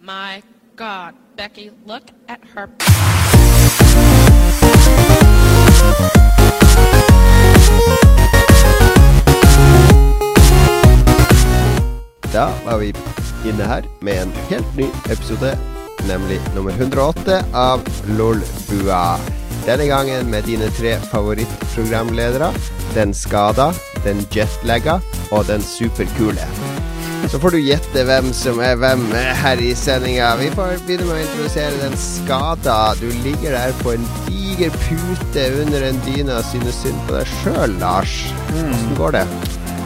My God, Becky, look at her. Da var vi inne her med en helt ny episode, nemlig nummer 108 av Lolbua. Denne gangen med dine tre favorittprogramledere. Den skada, den jetlagga og den superkule. Så får du gjette hvem som er hvem her i sendinga. Vi får begynne med å introdusere den skada. Du ligger der på en diger pute under en dyne og synes synd på deg sjøl, Lars. Åssen går det?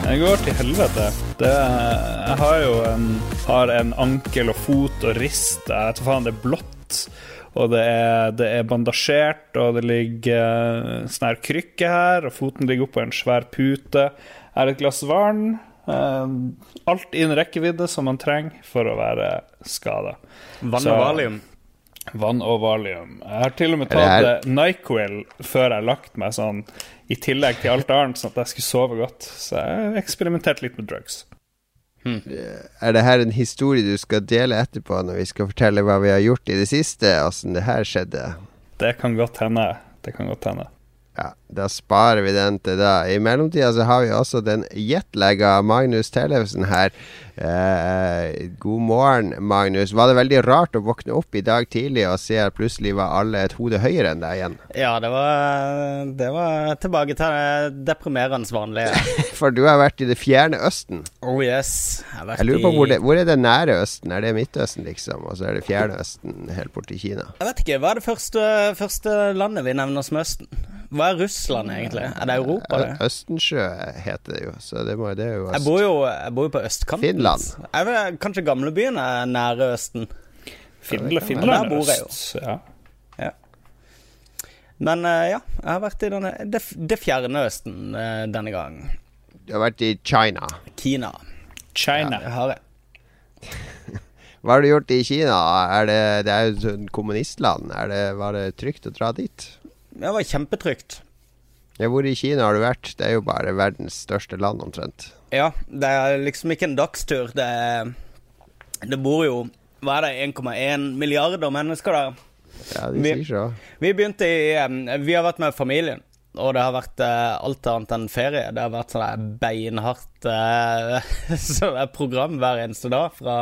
Det går til helvete. Det, jeg har jo en, har en ankel og fot og rist. Jeg vet faen, det er blått. Og det er, det er bandasjert, og det ligger uh, sånn her krykke her, og foten ligger oppå en svær pute. Jeg har et glass vann. Eh, alt innen rekkevidde som man trenger for å være skada. Vann og valium. Vann og valium. Jeg har til og med tatt eh, Nyquil før jeg har lagt meg sånn, i tillegg til alt annet, sånn at jeg skulle sove godt. Så jeg har eksperimentert litt med drugs. Er det her en historie du skal dele etterpå, når vi skal fortelle hva vi har gjort i det siste? Åssen det her skjedde? Det kan godt hende. Det kan godt hende. Ja, da sparer vi den til da. I mellomtida så har vi også den jetlegga Magnus Tellefsen her. Eh, god morgen, Magnus. Var det veldig rart å våkne opp i dag tidlig og se at plutselig var alle et hode høyere enn deg igjen? Ja, det var, det var tilbake til det deprimerende vanlige. For du har vært i det fjerne Østen. Oh yes. Jeg, Jeg lurer på hvor, det, hvor er det nære Østen? Er det Midtøsten, liksom? Og så er det fjerne Østen helt borti Kina? Jeg vet ikke, hva er det første, første landet vi nevner som Østen? Hva er Russland, egentlig? Er det Europa, det? Østensjø heter det jo, så det, må, det er jo Jeg bor jo, jeg bor jo på østkanten. Finland. Jeg vet, kanskje gamlebyen er nære Østen. Finland, Finland er øst. Ja. Men eh, ja, jeg har vært i denne, det, det fjerne Østen eh, denne gang. Du har vært i China. Kina. China. Det har jeg. Hva har du gjort i Kina? Er det, det er jo et sånn kommunistland. Er det, var det trygt å dra dit? Det var kjempetrygt. Ja, hvor i Kina har du vært? Det er jo bare verdens største land, omtrent. Ja, det er liksom ikke en dagstur. Det, det bor jo Hva er det, 1,1 milliarder mennesker der. Ja, de sier så. Vi begynte i Vi har vært med familien, og det har vært eh, alt annet enn ferie. Det har vært sånn beinhardt sånn program hver eneste dag fra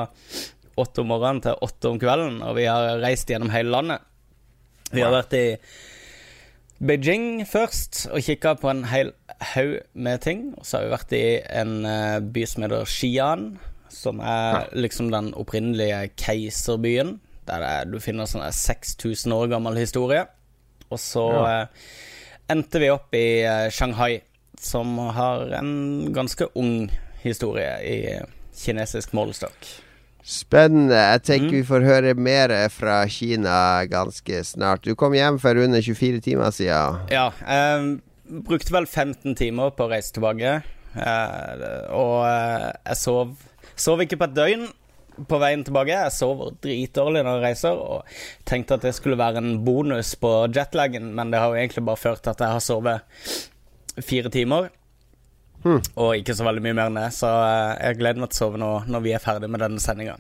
åtte om morgenen til åtte om kvelden, og vi har reist gjennom hele landet. Vi har vært i Beijing først og kikka på en hel haug med ting. Og så har vi vært i en eh, by som heter Xi'an, som er liksom den opprinnelige keiserbyen. Der er- du finner sånn 6000 år gammel historie. Og så Ja. eh, endte vi opp i eh, Shanghai, som har en ganske ung historie i kinesisk målestokk. Spennende. Jeg tenker Mm. vi får høre mer fra Kina ganske snart. Du kom hjem for under 24 timer siden. Ja. Eh, brukte vel 15 timer på å reise tilbake. Eh, og eh, jeg sov Sov ikke på et døgn på veien tilbake. Jeg sover dritdårlig når jeg reiser, og tenkte at det skulle være en bonus på jetlagen, men det har jo egentlig bare ført til at jeg har sovet fire timer. Og ikke så veldig mye mer enn det, så eh, jeg gleder meg til å sove nå når vi er ferdig med denne sendinga.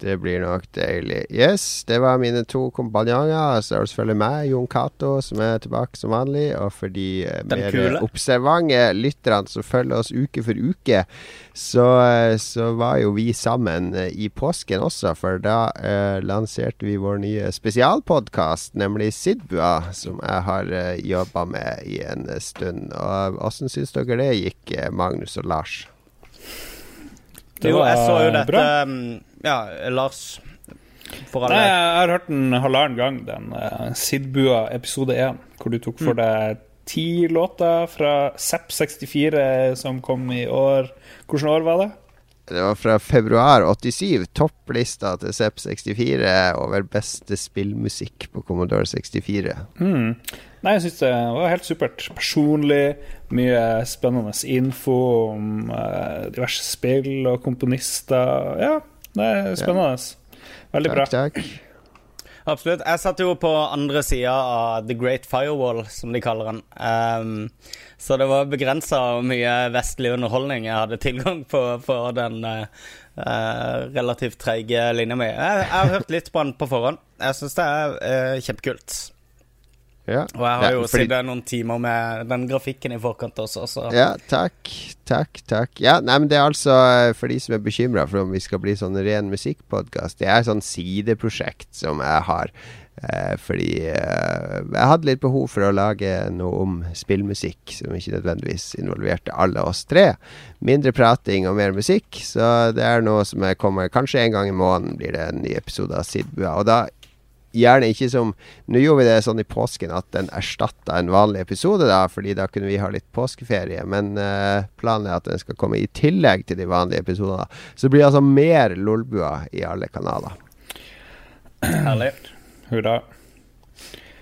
Det blir nok deilig. Yes, det var mine to kompanjonger. Så er det selvfølgelig meg, Jon Cato, som er tilbake som vanlig. Og for de eh, mer observante lytterne som følger oss uke for uke, så, eh, så var jo vi sammen eh, i påsken også. For da eh, lanserte vi vår nye spesialpodkast, nemlig Sidbua, som jeg har eh, jobba med i en stund. Og åssen syns dere det gikk, Magnus og Lars? Det Jo, jeg så jo dette bra. um, Ja, Lars For alle Nei, jeg har hørt den halvannen gang, den uh, Sidbua episode 1, hvor du tok for deg ti låter fra Zapp 64 som kom i år. Hvilket år var det? Det var fra februar 87. Topplista til Zepp64 over beste spillmusikk på Commodore 64. Hmm. Nei, jeg syns det var helt supert. Personlig. Mye spennende info om uh, diverse spill og komponister. Ja, det er spennende. Veldig bra. Takk, takk. Absolutt. Jeg satt jo på andre sida av The Great Firewall, som de kaller den. Um, så det var begrensa hvor mye vestlig underholdning jeg hadde tilgang på for den uh, relativt treige linja mi. Jeg, jeg, har hørt litt på den på forhånd. Jeg syns det er uh, kjempekult. Ja. Og jeg har jo ja, fordi... sittet noen timer med den grafikken i forkant også, så Ja, takk. Takk, takk. Ja, nei, men det er altså for de som er bekymra for om vi skal bli sånn ren musikkpodkast. Det er et sånn sideprosjekt som jeg har. Eh, fordi eh, jeg hadde litt behov for å lage noe om spillmusikk som ikke nødvendigvis involverte alle oss tre. Mindre prating og mer musikk. Så det er noe som kommer Kanskje en gang i måneden blir det en ny episode av Sidbua. Og da gjerne ikke som Nå gjorde vi det sånn i påsken at den erstatta en vanlig episode, da, fordi da kunne vi ha litt påskeferie. Men uh, planen er at den skal komme i tillegg til de vanlige episodene. Så det blir altså mer Lolbua i alle kanaler. Herlig. Hurra.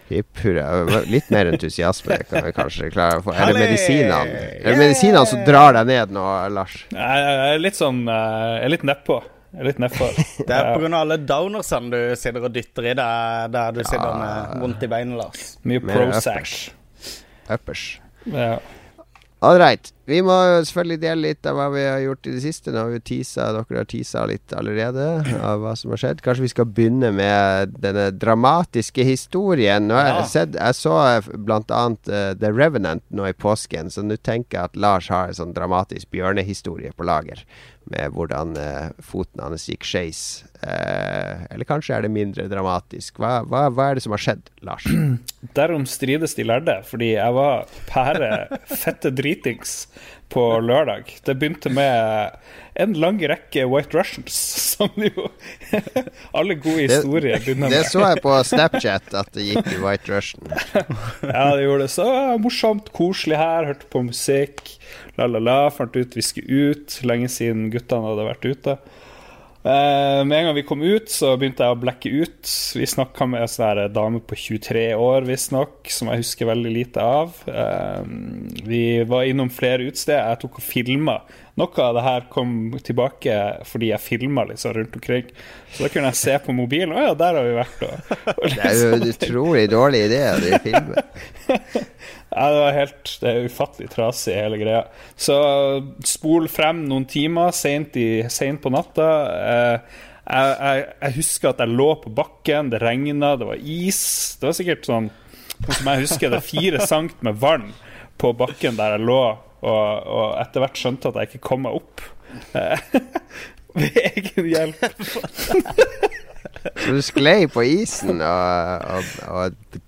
Hipp hurra. Litt mer entusiasme kan vi kanskje klare å få. Er det medisinene Er det medisinene som drar deg ned nå, Lars? Jeg er litt sånn eh, Jeg er litt nedpå. Jeg er litt nedfor. Det er pga. alle downersene du sitter og dytter i deg der du sitter med vondt i beinet, Lars. Mye Prozac. Uppers. Ja. All right. Vi må selvfølgelig dele litt av hva vi har gjort i det siste. Nå har vi teasa, Dere har teasa litt allerede av hva som har skjedd. Kanskje vi skal begynne med denne dramatiske historien. Nå har jeg, sett, jeg så bl.a. Uh, The Revenant nå i påsken, så nå tenker jeg at Lars har en sånn dramatisk bjørnehistorie på lager med hvordan eh, foten hans gikk skeis. Eh, eller kanskje er det mindre dramatisk. Hva, hva, hva, er det som har skjedd, Lars? Derom strides de lærde, fordi jeg var pære fette dritings på lørdag. Det begynte med en lang rekke White Russians, som jo Alle gode historier begynner med. Det så jeg på Snapchat, at det gikk i White Russian. ja, det gjorde det. Så morsomt, koselig her, hørte på musikk la-la-la. Fant ut vi skulle ut, lenge siden guttene hadde vært ute. Uh, med en gang vi kom ut, så begynte jeg å blekke ut. Vi snakka med en sånn dame på 23 år, visstnok, som jeg husker veldig lite av. Uh, vi var innom flere utesteder. Jeg tok og filma. Noe av det her kom tilbake fordi jeg filma liksom rundt omkring. Så da kunne jeg se på mobilen. Å ja, der har vi vært. Og, og liksom. Det er jo en utrolig dårlig idé å filme. ja, det var helt Det er ufattelig trasig, hele greia. Så spol frem noen timer seint på natta. Eh, jeg, jeg, jeg, husker at jeg lå på bakken, det regna, det var is. Det var sikkert sånn som jeg husker det, fire sankt med vann på bakken der jeg lå og, og etter hvert skjønte at jeg ikke kom meg opp. Ved egen hjelp. Så du sklei på isen og, og, og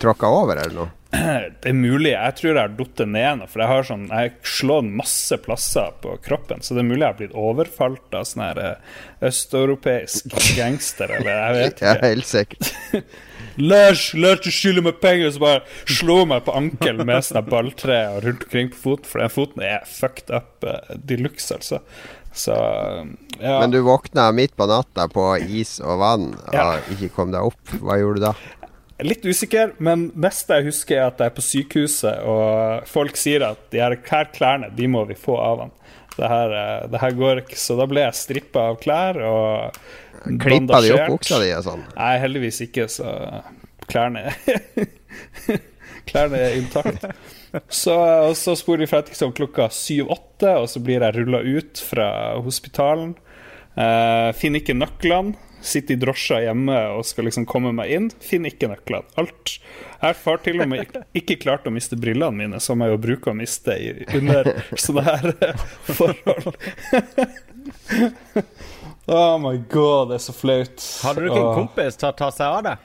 tråkka over, eller noe? Det er mulig. Jeg tror jeg har falt ned for jeg har sånn Jeg slått masse plasser på kroppen, så det er mulig jeg har blitt overfalt av sånn her eh, østeuropeisk gangster, eller jeg vet ikke. Ja, helt sikkert. Lars, Lars, du skylder meg penger! Så bare slå meg på ankelen med sånn balltre og rundt omkring på foten, for den foten er fucked up uh, de luxe, altså. Så, ja. Men du våkna midt på natta på is og vann og ja. ikke kom deg opp. Hva gjorde du da? Litt usikker, men neste jeg husker, er at jeg er på sykehuset, og folk sier at de her klærne de må vi få av han. Det her, eh, det her går ikke. Så da ble jeg strippa av klær og Klippa de opp buksa di og sånn? Nei, heldigvis ikke, så klærne Klærne er intakt. Så, så sporer vi fra liksom klokka syv-åtte, og så blir jeg rulla ut fra hospitalen. Uh, finner ikke nøklene. Sitter i drosja hjemme og skal liksom komme meg inn. Finner ikke nøklene. Alt. Jeg har til og med ikke klart å miste brillene mine, som jeg jo bruker å miste under sånne her forhold. oh my god, det er så flaut. Hadde du ikke en kompis til å ta seg av det?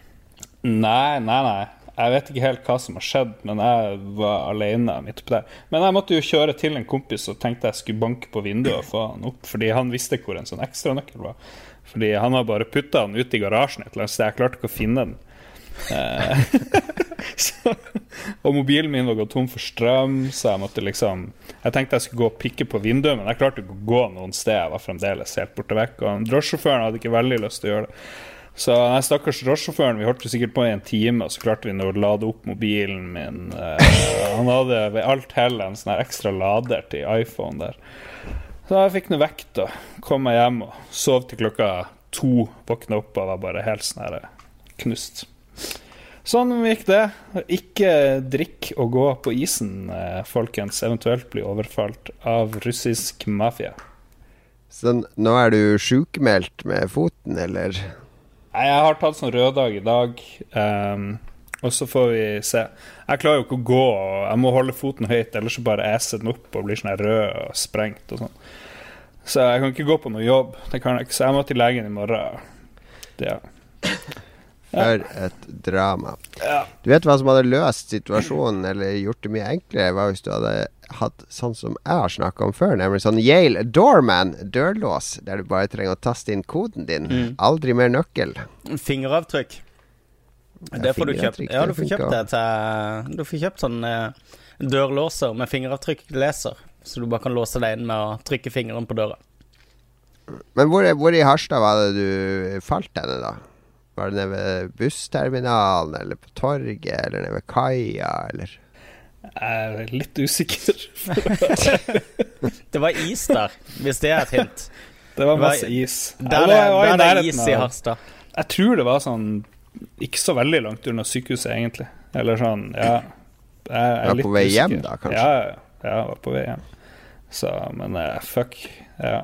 Nei, nei, nei. Jeg vet ikke helt hva som har skjedd, men jeg var alene midt oppi der. Men jeg måtte jo kjøre til en kompis og tenkte jeg skulle banke på vinduet og få han opp, fordi han visste hvor en sånn ekstranøkkel var. Fordi han har bare putta den ut i garasjen et eller annet sted. Jeg klarte ikke å finne den. Eh, så, og mobilen min var gått tom for strøm, så jeg måtte liksom Jeg tenkte jeg skulle gå og pikke på vinduet, men jeg klarte ikke å gå noen sted. Jeg var fremdeles helt borte vekk. Og drosjesjåføren hadde ikke veldig lyst til å gjøre det. Så den stakkars drosjesjåføren, vi holdt sikkert på i en time, og så klarte vi å lade opp mobilen min. Uh, han hadde ved alt hell en sånn ekstra lader til iPhone der. Så jeg fikk nå vekt og kom meg hjem og sov til klokka to. Våkna opp og var bare helt sånn her knust. Sånn gikk det. Ikke drikk og gå på isen, eh, folkens. Eventuelt bli overfalt av russisk mafia. Så nå er du sjukmeldt med foten, eller? Nei, jeg har tatt sånn røddag i dag, um, og så får vi se. Jeg klarer jo ikke å gå, jeg må holde foten høyt, ellers så bare eser den opp og blir sånn rød og sprengt og sånn. Så jeg kan ikke gå på noe jobb, det kan jeg ikke, så jeg må til legen i morgen. Det, For et drama. Du vet hva som hadde løst situasjonen, eller gjort det mye enklere, var hvis du hadde hatt sånn som jeg har snakka om før, nemlig sånn Yale Doorman dørlås, der du bare trenger å taste inn koden din. Mm. Aldri mer nøkkel. Fingeravtrykk. Det får du kjøpt. Ja, du får kjøpt det til Du får kjøpt sånn eh, dørlåser med fingeravtrykkleser, så du bare kan låse deg inn med å trykke fingeren på døra. Men hvor, hvor i Harstad var det du falt henne, da? Var det nede ved bussterminalen, eller på torget, eller nede ved kaia, eller? Jeg er litt usikker. Det var is der, hvis det er et hint. Det var masse is. Der, var- jeg var i er, der er is i Harstad. Jeg tror det var sånn ikke så veldig langt unna sykehuset, egentlig. Eller sånn, ja. Jeg, jeg er Var på vei hjem da, kanskje? Ja, ja, jeg var på vei hjem. Så, men eh, fuck. Ja.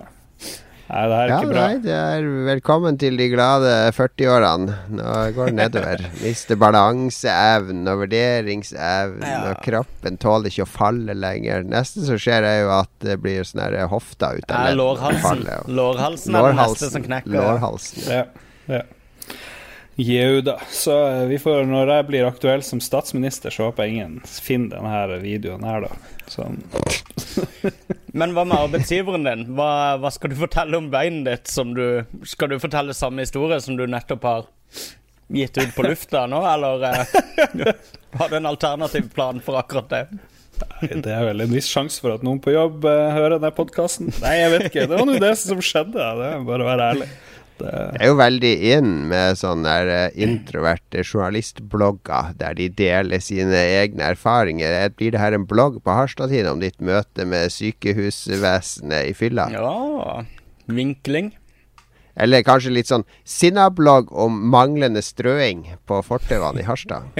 Nei, det er Ja, ikke bra. nei, det er velkommen til de glade 40-årene. Nå går det nedover. Mister balanseevnen og vurderingsevnen, Ja. og kroppen tåler ikke å falle lenger. Neste som skjer, er jo at det blir sånn her hofta ut av lårhalsen. Lårhalsen er det neste som knekker. Lårhalsen. Ja, ja. Jau da. Så eh, vi får, når jeg blir aktuell som statsminister, så håper jeg ingen finner denne videoen her, da. Sånn. Men hva med arbeidsgiveren din? Hva, hva skal du fortelle om beinet ditt? Som du, skal du fortelle samme historie som du nettopp har gitt ut på lufta nå, eller eh, har du en alternativ plan for akkurat det? Det er vel en viss sjanse for at noen på jobb eh, hører den podkasten. Nei, jeg vet ikke. Det var nå det som skjedde. Det er bare å være ærlig. Det, Det er jo veldig inn med sånne eh, introverte journalistblogger der de deler sine egne erfaringer. Eh, Blir det her en blogg på Harstad-tiden om ditt møte med sykehusvesenet i fylla? Ja Vinkling. Eller kanskje litt sånn sinnablogg om manglende strøing på fortauene i Harstad?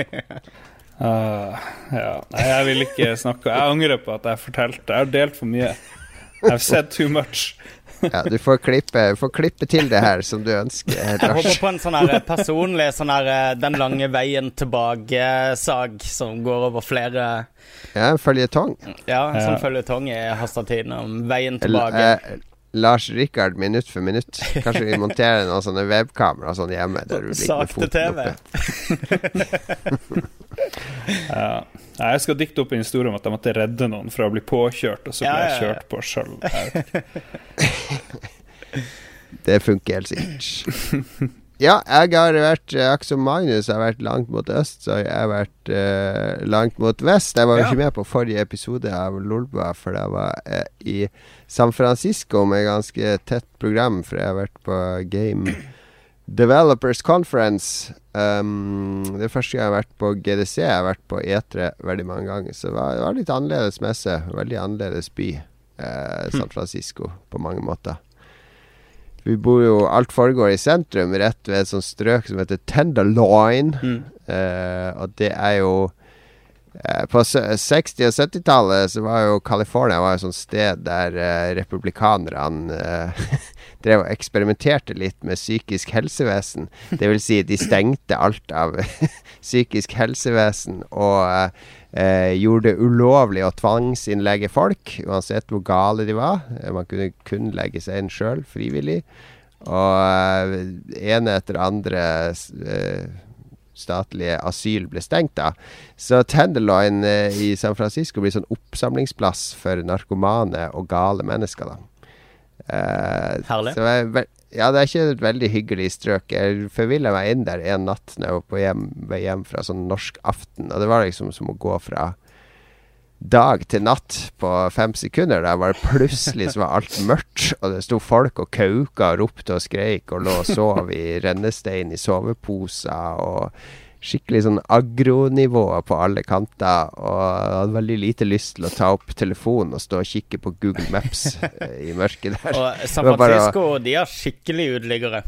uh, ja. Nei, jeg vil ikke snakke Jeg angrer på at jeg fortalte. Jeg har delt for mye. I've said too much. Ja, du får klippe, får klippe til det her som du ønsker. Jeg håper på en sånn her personlig sånn her eh, Den lange veien tilbake-sag som går over flere Ja, en føljetong. Ja, en Ja. sånn føljetong i hastetiden om veien L- tilbake. eh, Lars Rikard minutt for minutt. Kanskje vi monterer noen sånne webkamera sånn hjemme der du Sakte TV. Ja. Nei, Jeg skal dikte opp en historie om at jeg måtte redde noen fra å bli påkjørt, og så ble jeg kjørt på sjøl. Det funker helt sikkert. Ja, jeg har vært eh, Akkurat som Magnus har vært langt mot øst, så jeg har vært uh, langt mot vest. Jeg var jo Ja. ikke med på forrige episode av Lolbua, for jeg var uh, i San Francisco med ganske tett program, for jeg har vært på Game Developers Conference. Um, det første gang jeg har vært på GDC. Jeg har vært på E3 veldig mange ganger, så det var, det var litt annerledes messe. Veldig annerledes by, uh, San Francisco, på mange måter. Vi bor jo Alt foregår i sentrum, rett ved et sånt strøk som heter Tenderloin. Mm. Eh, og det er jo eh, På 60- og 70-tallet så var jo California var et sånt sted der eh, republikanerne eh, drev og eksperimenterte litt med psykisk helsevesen. Det vil si, de stengte alt av psykisk helsevesen og eh, gjorde det ulovlig å tvangsinnlegge folk, uansett hvor gale de var. Eh, Man kunne kun legge seg inn sjøl, frivillig. Og eh, ene etter andre eh, statlige asyl ble stengt, da. Så Tenderloin eh, i San Francisco blir sånn oppsamlingsplass for narkomane og gale mennesker, da. Eh, Herlig. Så jeg, ja, det er ikke et veldig hyggelig strøk. Jeg forvilla meg inn der en natt når jeg var på hjem, hjem fra sånn norsk aften, og det var liksom som å gå fra dag til natt på fem sekunder. Der var det plutselig så var alt mørkt, og det sto folk og kauka og ropte og skreik og lå og sov i rennestein i soveposer og skikkelig sånn agronivå på alle kanter. Og jeg hadde veldig lite lyst til å ta opp telefonen og stå og kikke på Google Maps eh, i mørket der. Og San Francisco, bare å- de har skikkelig uteliggere.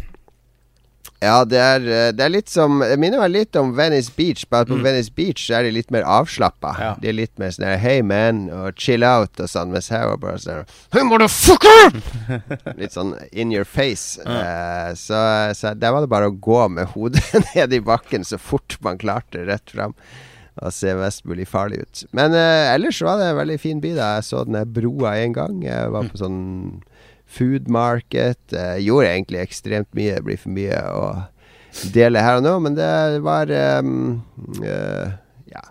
Ja, det er, eh, det er litt som Det minner meg litt om Venice Beach, bare på Mm. Venice Beach er de litt mer avslappa. Ja. De er litt mer sånn Hey man, og chill out og sånn, mens her var bare sånn Hey motherfucker! litt sånn in your face. Eh, så, så der var det bare å gå med hodet ned i bakken så fort man klarte, rett fram. Og se mest mulig farlig ut. Men uh, ellers var det en veldig fin by. da Jeg så den der broa en gang. Jeg var på sånn food market. Jeg gjorde egentlig ekstremt mye. Det blir for mye å dele her og nå, men det var um, uh, Ja.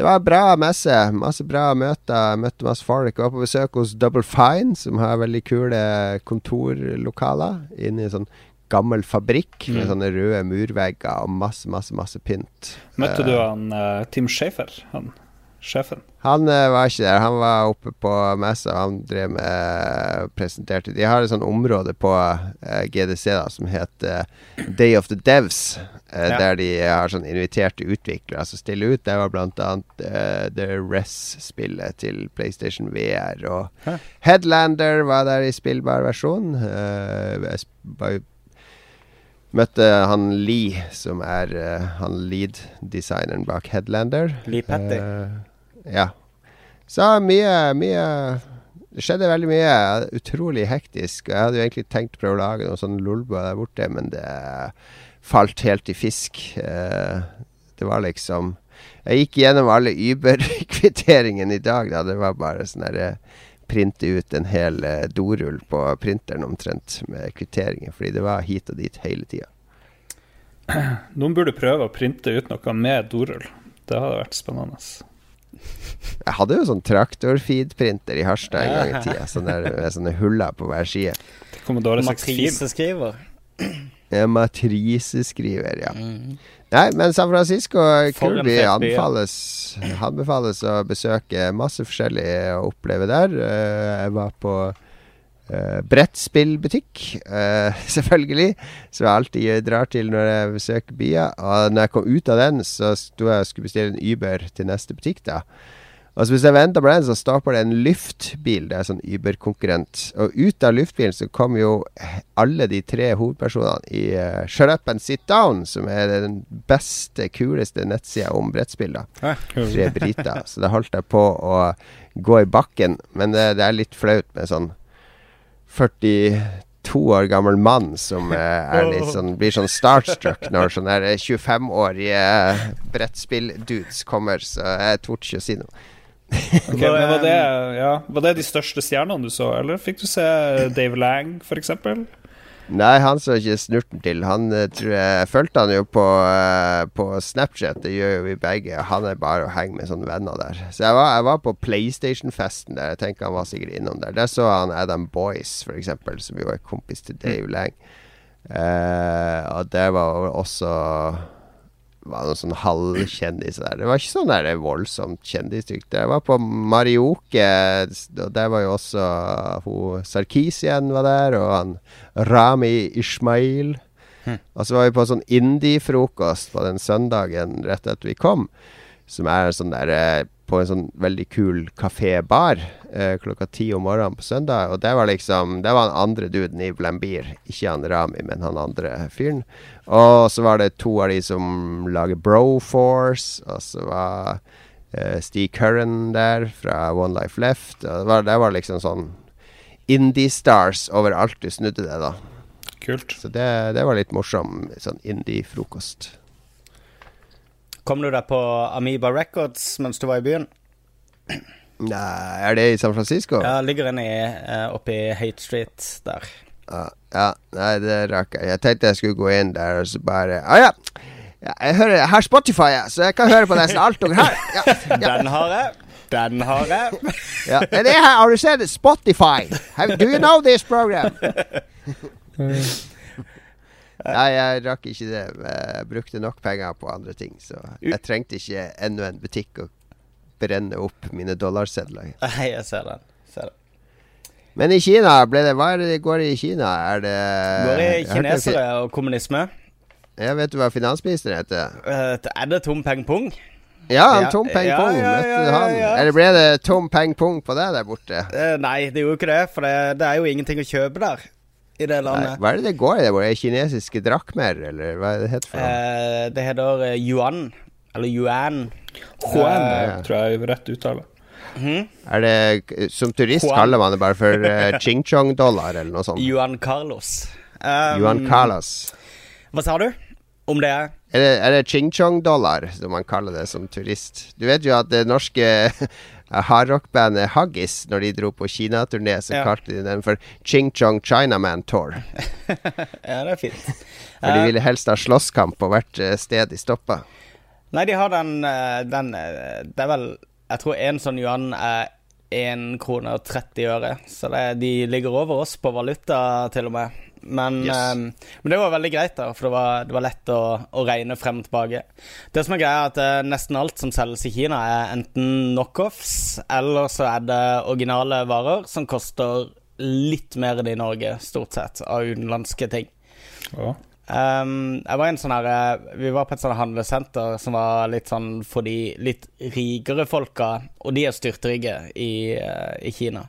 Det var bra messe. Masse bra møter. Møtte masse folk. Jeg var på besøk hos Double Fine, som har veldig kule kontorlokaler inne i sånn gammel fabrikk med Mm. sånne røde murvegger og masse, masse, masse pynt. Møtte Eh, du han uh, Tim Schafer, han sjefen? Han uh, var ikke der. Han var oppe på messa. Han drev med presenterte De har et sånt område på uh, GDC da som heter Day of the Devs. eh, Ja. Der de har sånn inviterte utviklere som stiller ut. Der var blant annet eh, The Res-spillet til PlayStation VR. Og Hæ. Headlander var der i spillbar versjon. Eh, jeg Møtte han Lee, som er eh, han lead-designeren bak Headlander. Lee Patty. Eh, ja. Så mye, mye Det skjedde veldig mye. Utrolig hektisk. Jeg hadde jo egentlig tenkt å prøve å lage noen sånn lolbua der borte, men det falt helt i fisk. Eh, det var liksom Jeg gikk gjennom alle Uber-kvitteringene i dag. Da. Det var bare sånn herre Printe ut en hel eh, dorull på printeren omtrent med kvitteringer, fordi det var hit og dit hele tida. Noen burde prøve å printe ut noe med dorull. Det hadde vært spennende. Jeg hadde jo sånn traktorfeed-printer i Harstad en gang i tida, sånne, med sånne huller på hver side. Commodore 64. Matriseskriver. Ja, Matriseskriver, ja. Mm. Nei, men San Francisco For kul by. Anbefales, anbefales å besøke masse forskjellig å oppleve der. Eh, jeg var på uh, brettspillbutikk, uh, selvfølgelig. Som jeg alltid drar til når jeg besøker byer. Og når jeg kom ut av den, så sto jeg og skulle bestille en Uber til neste butikk. da og så Hvis jeg venter på den, så stopper det en Lyft-bil. Det er sånn Uber-konkurrent. Og ut av Lyft-bilen så kom jo alle de tre hovedpersonene i uh, Shut Up and Sit Down, som er den beste, kuleste nettsida om brettspill. da Tre briter. Så da holdt jeg på å gå i bakken. Men det, det er litt flaut med sånn 42 år gammel mann som eh, er litt sånn, blir sånn starstruck når sånne 25-årige brettspill-dudes kommer, så jeg torde ikke å si noe. okay, men var det, ja, var det de største stjernene du så, eller fikk du se Dave Lang, f.eks.? Nei, han så ikke snurten til. Han eh, tror jeg, fulgte han jo på, eh, på Snapchat, det gjør jo vi begge. Han er bare å henge med sånne venner der. Så jeg var, jeg var på PlayStation-festen der. Jeg tenker han var sikkert innom der. Der så han Adam Boyce, for eksempel, som jo er kompis til Dave Lang. Uh, og det var også var noen sånn halvkjendiser der. Det var ikke sånn der voldsomt kjendistygt. Jeg var på Marioke, og der var jo også hun Sarkisian var der, og han Rami Ishmail. Og så var vi på sånn indie-frokost på den søndagen rett etter vi kom, som er sånn der eh, på en sånn veldig kul kafé-bar eh, klokka ti om morgenen på søndag. Og det var liksom Det var han andre duden i Blambir. Ikke han Rami, men han andre fyren. Og så var det to av de som lager Broforce, og så var eh, Steve Curran der fra One Life Left. Og det var, det var liksom sånn Indie-stars overalt du snudde det, da. Kult. Så det, det var litt morsom sånn indie-frokost. Kom du deg på Amoeba Records mens du var i byen? Nei, er det i San Francisco? Ja, ligger inne i, eh, oppe i Hate Street der. Ja, ja, nei, det rakk jeg. Jeg tenkte jeg skulle gå inn der og så bare Å ja! ja jeg, hører, jeg har Spotify, ja, så jeg kan høre på nesten alt dere har. Ja, ja, Den har jeg. Den har jeg. ja. Men det her, har du sett Spotify? Have, do you know this program? Nei, jeg rakk ikke det. Jeg brukte nok penger på andre ting, så jeg trengte ikke enda en butikk å brenne opp mine dollarsedler. Nei, jeg ser den. Ser den. Men i Kina, ble det, hva det det går i i Kina? Er det Går hørte- kinesere og kommunisme. Jeg vet du hva finansministeren heter? Uh, er det Tom Peng Pung? Ja, han Tom Peng Pung. ja, ja, ja. Eller ble det Tom Peng Pung på deg der borte? Eh, nei, det gjorde ikke det, for det, det er jo ingenting å kjøpe der. I det Nei, landet. hva er det det går i? det? Er det kinesiske drakmer, eller hva er det heter for noe? Eh, det heter eh, yuan. Eller yuan. Huan, ja. tror jeg er rett uttale. Er det Som turist Juan. kaller man det bare for uh, ching chong dollar, eller noe sånt? Yuan Carlos. Um, Yuan Carlos. Hva sa du om det? Er det, er det ching chong dollar, som man kaller det som turist? Du vet jo at det norske hardrockbandet Haggis, når de dro på Kina-turné, så Ja. kalte de den for Ching Chong Chinaman Tour. Ja, det er fint. For de Eh, ville helst ha slåsskamp på hvert eh, sted de stoppa. Nei, de har den, eh, den Det er vel Jeg tror én sånn yuan er 1 krone og 30 øre. Så det, de ligger over oss på valuta, til og med. Men, Yes. eh, men det var veldig greit, da, for det var, det var lett å, å regne frem og tilbake. Det som er greia, er at eh, nesten alt som selges i Kina, er enten knockoffs, eller så er det originale varer som koster litt mer enn i Norge, stort sett, av utenlandske ting. Ja. Um, jeg var en sånn her eh, Vi var på et sånt handlesenter som var litt sånn for de litt rikere folka, og de er styrtrygge i, eh, i Kina.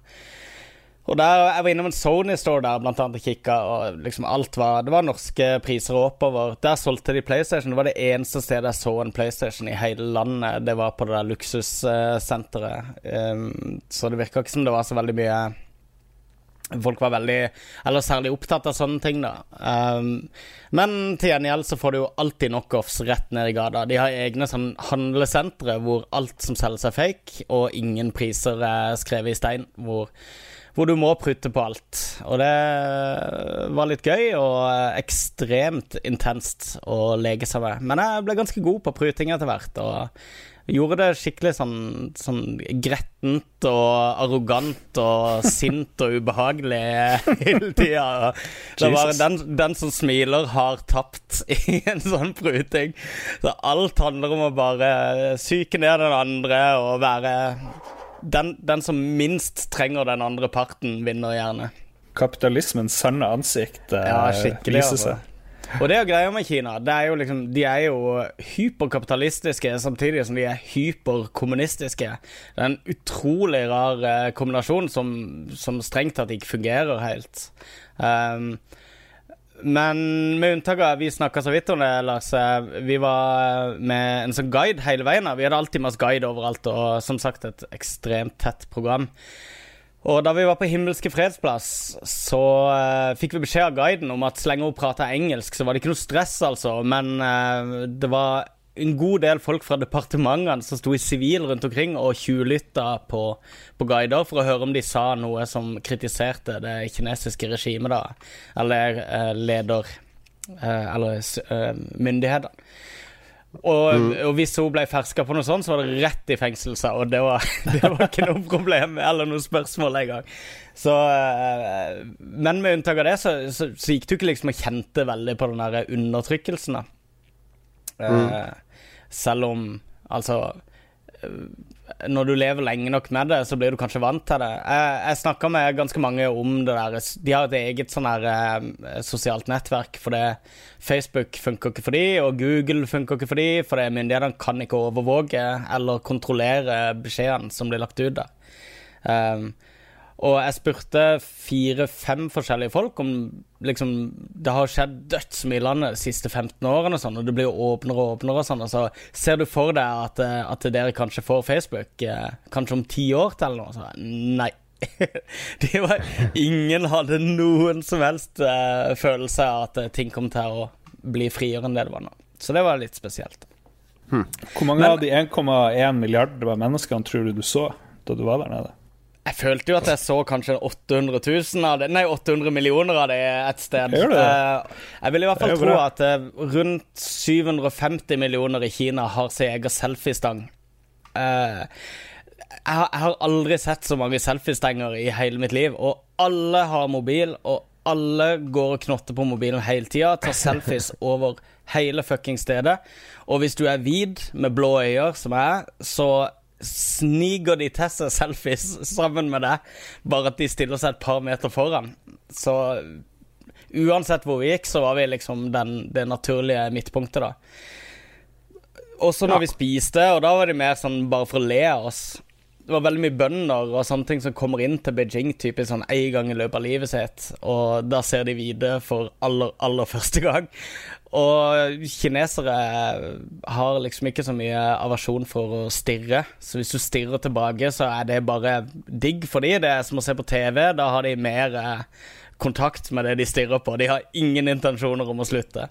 Og der, Jeg var innom en Sony Store der blant annet og kikka, og liksom alt var Det var norske priser oppover. Der solgte de PlayStation. Det var det eneste stedet jeg så en PlayStation i hele landet. Det var på det der luksussenteret. Um, så det virka ikke som det var så veldig mye Folk var veldig Eller særlig opptatt av sånne ting, da. Um, men til gjengjeld så får du jo alltid knockoffs rett ned i gata. De har egne sånn handlesentre hvor alt som selges er fake, og ingen priser er skrevet i stein. Hvor, hvor du må prutte på alt. Og det var litt gøy og ekstremt intenst å leke seg med. Men jeg ble ganske god på pruting etter hvert. Og gjorde det skikkelig sånn, sånn grettent og arrogant og sint og ubehagelig hele tida. Det var den, den som smiler, har tapt i en sånn pruting. Så alt handler om å bare psyke ned den andre og være den, den som minst trenger den andre parten, vinner gjerne. Kapitalismens sanne ansikt eh, Ja, viser altså. seg. Og det er greia med Kina. Er liksom, de er jo hyperkapitalistiske samtidig som de er hyperkommunistiske. Det er en utrolig rar eh, kombinasjon som, som strengt tatt ikke fungerer helt. Um, men med unntak av Vi snakka så vidt om det, Lars. Vi var med en sånn guide hele veien. Vi hadde alltid oss guide overalt, og som sagt et ekstremt tett program. Og da vi var på Himmelske fredsplass, så uh, fikk vi beskjed av guiden om at så lenge hun prata engelsk, så var det ikke noe stress, altså. Men uh, det var en god del folk fra departementene som sto i sivil rundt omkring og tjuvlytta på, på guider for å høre om de sa noe som kritiserte det kinesiske regimet, da. Eller eh, leder eh, Eller eh, myndighetene. Og, og hvis hun ble ferska på noe sånt, så var det rett i fengselse. Og det var, det var ikke noe problem eller noe spørsmål engang. Så eh, Men med unntak av det, så, så, så gikk du ikke liksom og kjente veldig på den der undertrykkelsen, da. Eh, selv om Altså eh, når du lever lenge nok med det, så blir du kanskje vant til det. Jeg, jeg snakka med ganske mange om det der. De har et eget sånn her eh, sosialt nettverk, for Facebook funker ikke for de, og Google funker ikke for de, for myndighetene kan ikke overvåke eller kontrollere beskjedene som blir lagt ut der. Um, og jeg spurte fire-fem forskjellige folk om liksom Det har skjedd dødsmye i landet de siste 15 årene, og sånn, og det blir åpnere og åpnere. og sånn, og så Ser du for deg at, eh, at dere kanskje får Facebook eh, kanskje om ti år til, eller noe? Så, nei. Det var, ingen hadde noen som helst eh, følelse av at eh, ting kom til å bli friere enn det det var nå. Så det var litt spesielt. Hvor mange Men- av de 1,1 milliarder menneskene tror du du så da du var der nede? Jeg følte jo at jeg så kanskje 800 000 av det Nei, 800 millioner av det et sted. Gjør det? Eh, jeg vil i hvert fall tro at eh, rundt 750 millioner i Kina har sin egen selfiestang. Eh, jeg, har, aldri sett så mange selfiestenger i hele mitt liv, og alle har mobil, og alle går og knotter på mobilen hele tida, tar selfies over hele fucking stedet. Og hvis du er hvit med blå øyne, som jeg er, så sniker de til seg selfies sammen med deg, bare at de stiller seg et par meter foran. Så uansett hvor vi gikk, så var vi liksom den, det naturlige midtpunktet, da. Også når vi spiste, og da var de mer sånn bare for å le av oss. Det var veldig mye bønder og sånne ting som kommer inn til Beijing typisk sånn én gang i løpet av livet sitt, og da ser de hvite for aller, aller første gang. Og kinesere har liksom ikke så mye aversjon for å stirre, så hvis du stirrer tilbake, så er det bare digg for dem. Det er som å se på TV, da har de mer eh, kontakt med det de stirrer på. De har ingen intensjoner om å slutte.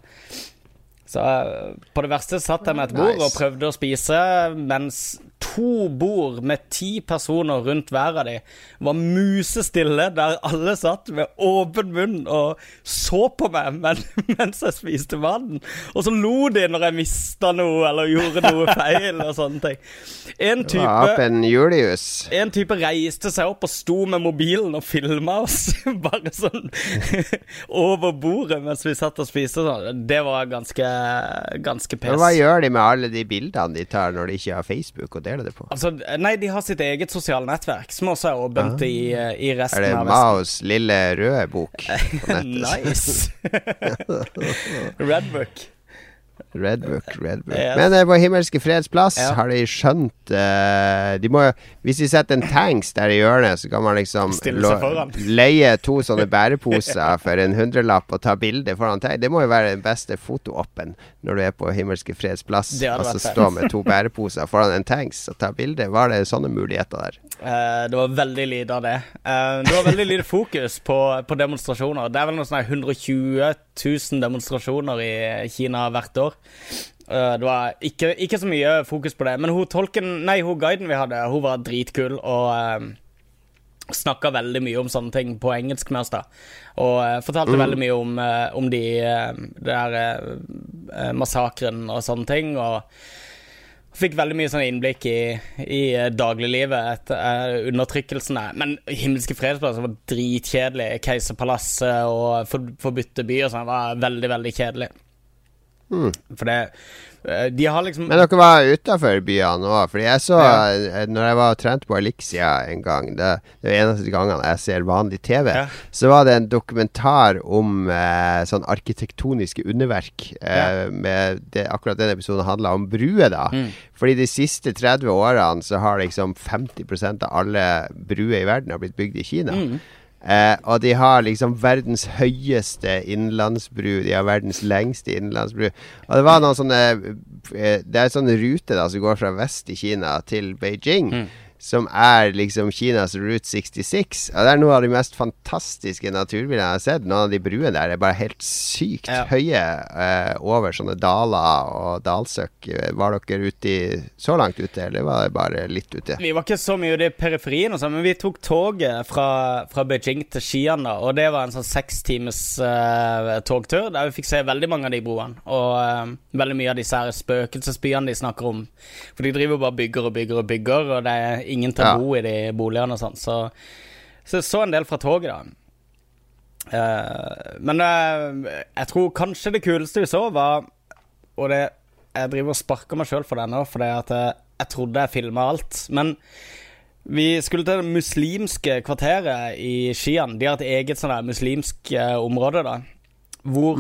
Så eh, på det verste satt jeg med et bord Nice. og prøvde å spise, mens to bord med ti personer rundt hver av de var musestille, der alle satt med åpen munn og så på meg men, mens jeg spiste maten. Og så lo de når jeg mista noe eller gjorde noe feil og sånne ting. En type en type reiste seg opp og sto med mobilen og filma oss. Bare sånn over bordet mens vi satt og spiste. Sånn. Det var ganske, ganske pes. Men hva gjør de med alle de bildene de tar når de ikke har Facebook og deler det på? Altså, nei, de har sitt eget sosiale nettverk, som også er åpent i, i Er resten det av Vesten. Maos lille røde bok på nettet? nice. Redbook. Redbook, Redbook. Yes. Men eh, på Himmelske freds plass Ja. har de skjønt eh, De må Hvis de setter en tanks der i hjørnet, så kan man liksom leie to sånne bæreposer for en hundrelapp og ta bilde foran tanks. Det må jo være den beste fotooppen når du er på Himmelske freds plass. Altså stå med to bæreposer foran en tanks og ta bilde. Var det sånne muligheter der? Uh, det var veldig lite av det. Uh, det var veldig lite fokus på, på demonstrasjoner. Det er vel noe sånn her 120 000 demonstrasjoner i Kina hvert år. Eh, det var ikke, ikke så mye fokus på det. Men hun tolken, nei, hun guiden vi hadde, hun var dritkul og uh, snakka veldig mye om sånne ting på engelsk med oss, da. Og uh, fortalte veldig mye om, uh, om de uh, der massakren og sånne ting. Og Fikk veldig mye sånn innblikk i, i eh, dagliglivet etter uh, undertrykkelsene. Men Himmelske fredsplasser var dritkjedelig. Keiserpalasset og for, Forbudte by og sånn var veldig, veldig kjedelig. For det eh, De har liksom Men dere var utafor byene òg. Fordi jeg så Ja. eh, Når jeg var trent på Elixia en gang Det, det er eneste gangene jeg ser vanlig TV. Ja. Så var det en dokumentar om eh, sånn arkitektoniske underverk. Eh, med det, akkurat den episoden handla om bruer, da. Mm. Fordi de siste 30 årene så har liksom 50% av alle bruer i verden har blitt bygd i Kina. Mm. Eh, og de har liksom verdens høyeste innenlandsbru. De har verdens lengste innenlandsbru. Og det var noen sånne eh, Det er en sånn rute da som går fra vest i Kina til Beijing. Mm. Som er liksom Kinas Route 66. Og det er noe av de mest fantastiske naturbildene jeg har sett. Noen av de bruene der er bare helt sykt Ja. høye eh, over sånne daler og dalsøkk. Var dere ute i så langt ute, eller var det bare litt ute? Vi var ikke så mye ute i periferien, og sånn, men vi tok toget fra, fra Beijing til Xi'an. da, Og det var en sånn seks times eh, togtur der vi fikk se veldig mange av de broene. Og eh, veldig mye av disse her spøkelsesbyene de snakker om. For de driver bare bygger og bygger og bygger, og det er ingen til å bo i de boligene og sånn. Så, så jeg så en del fra toget, da. Uh, men uh, jeg tror kanskje det kuleste vi så, var Og det Jeg driver og sparker meg sjøl for det nå, fordi at jeg, jeg trodde jeg filma alt. Men vi skulle til det muslimske kvarteret i Skian. De har et eget sånn der muslimsk uh, område, da. Hvor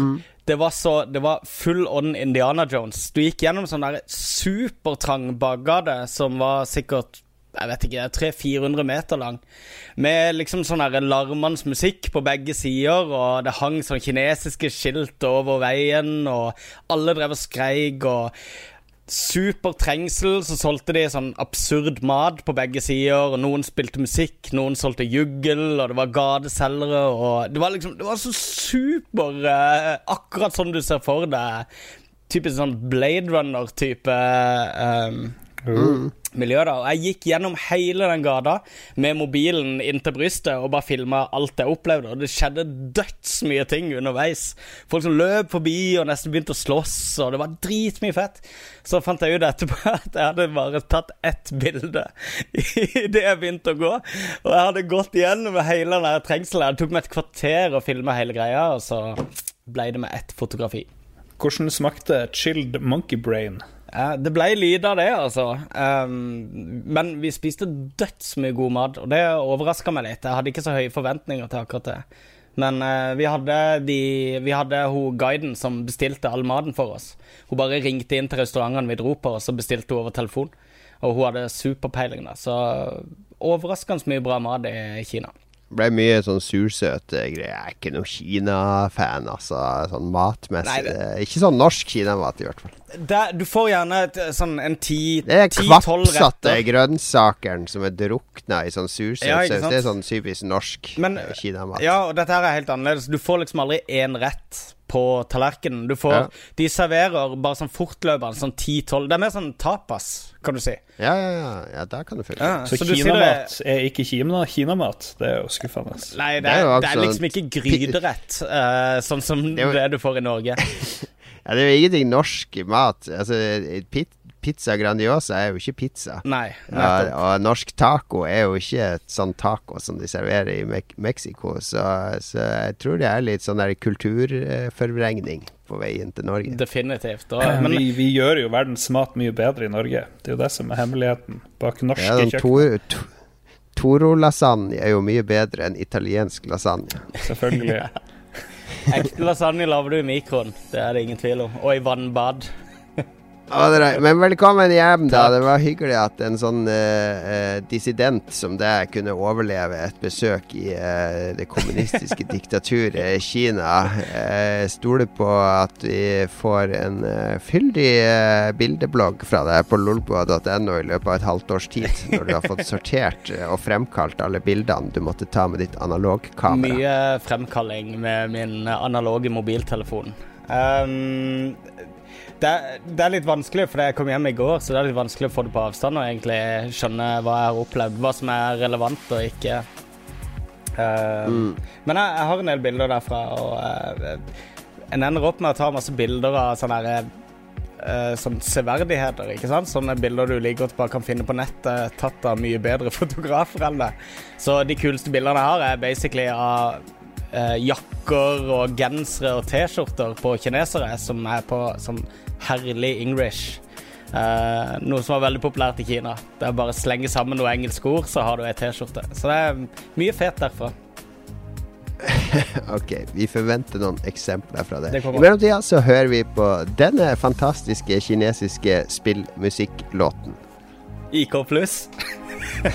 det var så Det var full on Indiana Jones. Du gikk gjennom sånn der supertrang bakgate som var sikkert jeg vet ikke, 300-400 meter lang. Med liksom sånn larmende musikk på begge sider, og det hang sånn kinesiske skilt over veien, og alle drev og skreik, og super trengsel. Så solgte de sånn absurd mat på begge sider, og noen spilte musikk, noen solgte juggel, og det var gateselgere, det var liksom Det var så super eh, Akkurat sånn du ser for deg. Typisk sånn Blade Runner-type um, miljø. da Og Jeg gikk gjennom hele den gata med mobilen inntil brystet og bare filma alt jeg opplevde. Og det skjedde dødsmye ting underveis. Folk som løp forbi og nesten begynte å slåss, og det var dritmye fett. Så fant jeg ut etterpå at jeg hadde bare tatt ett bilde idet jeg begynte å gå. Og jeg hadde gått gjennom hele den trengselen. Det tok meg et kvarter å filme hele greia, og så ble det med ett fotografi. Hvordan smakte chilled monkey brain? Eh, det ble lite av det, altså. Um, men vi spiste dødsmye god mat, og det overraska meg litt. Jeg hadde ikke så høye forventninger til akkurat det. Men uh, vi hadde, de, vi hadde hun guiden som bestilte all maten for oss. Hun bare ringte inn til restaurantene vi dro på, og så bestilte hun over telefon. Og hun hadde superpeiling, da. Så overraskende mye bra mat i Kina. Ble mye sånn sursøte greier. Jeg er ikke noen Kina-fan, altså. Sånn matmessig. Nei, det- Ikke sånn norsk kinamat, i hvert fall. Der, du får gjerne et, sånn en ti- Det er ti-tolv kvappsatte retter. grønnsakeren som er drukna i sånn sursøt Ja, saus. Det er sånn typisk norsk Men- eh, kinamat. Ja, og dette her er helt annerledes. Du får liksom aldri én rett på tallerkenen. Du får Ja. De serverer bare sånn fortløpende, sånn ti-tolv Det er mer sånn tapas, kan du si. Ja, ja, ja. ja der kan du følge Ja, Så, så du sier det- kinamat er ikke Kina, kinamat. Det er jo skuffende. Nei, det, Det er jo det er altså liksom ikke gryterett, uh, sånn som er det, du får i Norge. Ja, det er jo ingenting norsk mat. Altså, pit, pizza Grandiosa er jo ikke pizza. Nei, Ja, nettopp. og norsk taco er jo ikke et sånn taco som de serverer i Mek Mexico, så, så jeg tror det er litt sånn der kulturforvrengning på veien til Norge. Definitivt. Og, men vi, vi gjør jo verdens mat mye bedre i Norge. Det er jo det som er hemmeligheten bak norske Ja, kjøkken. Tor- to- Toro-lasagne er jo mye bedre enn italiensk lasagne. Selvfølgelig. ekte lasagne lager du i mikroen. Det er det ingen tvil om. Og i vannbad. Men velkommen hjem, da. Det var hyggelig at en sånn eh, dissident som deg kunne overleve et besøk i uh, det kommunistiske diktaturet i Kina. Uh, stoler på at vi får en fyldig bildeblogg fra deg på lolboa.no i løpet av et halvt års tid, når du har fått sortert og fremkalt alle bildene du måtte ta med ditt analogkamera. Mye fremkalling med min analoge mobiltelefon. Um, det, det er litt vanskelig, for jeg kom hjem i går, så det er litt vanskelig å få det på avstand og egentlig skjønne hva jeg har opplevd, hva som er relevant og ikke. Um, Men jeg, jeg har en del bilder derfra, og uh, en ender opp med å ta masse bilder av sånne her, uh, sånn severdigheter, ikke sant? Sånne bilder du like godt bare kan finne på nettet, tatt av mye bedre fotografer enn det. Så de kuleste bildene jeg har, er basically av eh, jakker og gensere og T-skjorter på kinesere som er på som herlig English. Eh, noe som er veldig populært i Kina. Det er bare å slenge sammen noen engelske ord, så har du ei T-skjorte. Så det er mye fet derfra. Ok, vi forventer noen eksempler fra det. Det. I mellomtida så hører vi på denne fantastiske kinesiske spillmusikklåten. IK pluss.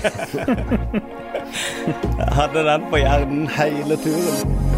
Jeg hadde den på hjernen hele turen.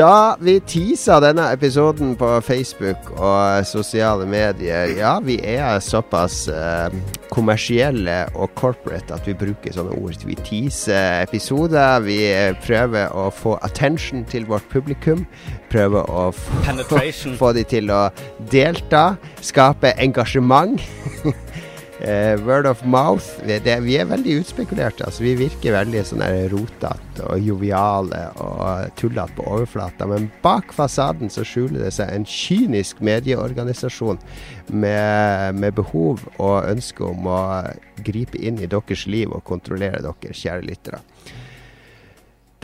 Da vi teasa denne episoden på Facebook og sosiale medier Ja, vi er såpass eh, kommersielle og corporate at vi bruker sånne ord. Vi teaser episoder. Vi prøver å få attention til vårt publikum. Prøver å få, få de til å delta. Skape engasjement. Eh, word of mouth. Vi, det, vi er veldig utspekulerte. Altså, vi virker veldig sånn rotete og joviale og tullete på overflata. Men bak fasaden så skjuler det seg en kynisk medieorganisasjon med, med behov og ønske om å gripe inn i deres liv og kontrollere dere, kjære lyttere.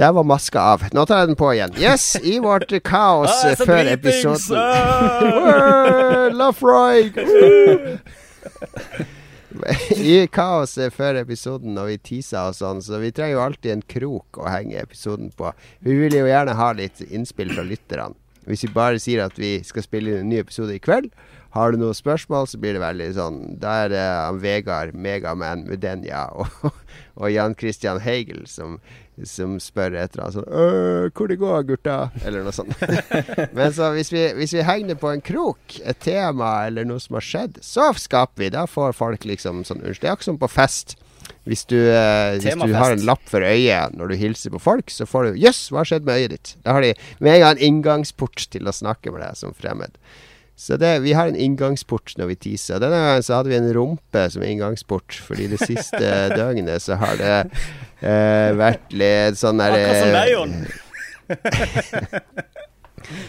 Der var maska av. Nå tar jeg den på igjen. Yes, i vårt kaos Ah, før episoden. Ah! I kaoset før episoden når vi teaser og sånn, så vi trenger jo alltid en krok å henge episoden på. Vi vil jo gjerne ha litt innspill fra lytterne. Hvis vi bare sier at vi skal spille inn en ny episode i kveld, har du noen spørsmål, så blir det veldig sånn Da er det Vegard Megaman Mudenja og, og Jan Christian Heigel som, som spør etter altså, sånn «Øh, 'Hvor det går, gutta?' Eller noe sånt. Men så hvis vi, hvis vi henger det på en krok, et tema eller noe som har skjedd, så skaper vi. Da får folk liksom sånn Unnskyld. Det er akkurat som på fest. Hvis du, eh, hvis du har en lapp for øyet når du hilser på folk, så får du 'Jøss, hva har skjedd med øyet ditt?' Da har de med en gang en inngangsport til å snakke med deg som fremmed. Så det, vi har en inngangsport når vi teaser. Denne gangen så hadde vi en rumpe som inngangsport, fordi det siste døgnet så har det eh, vært litt sånn der Akkurat som deg, eh,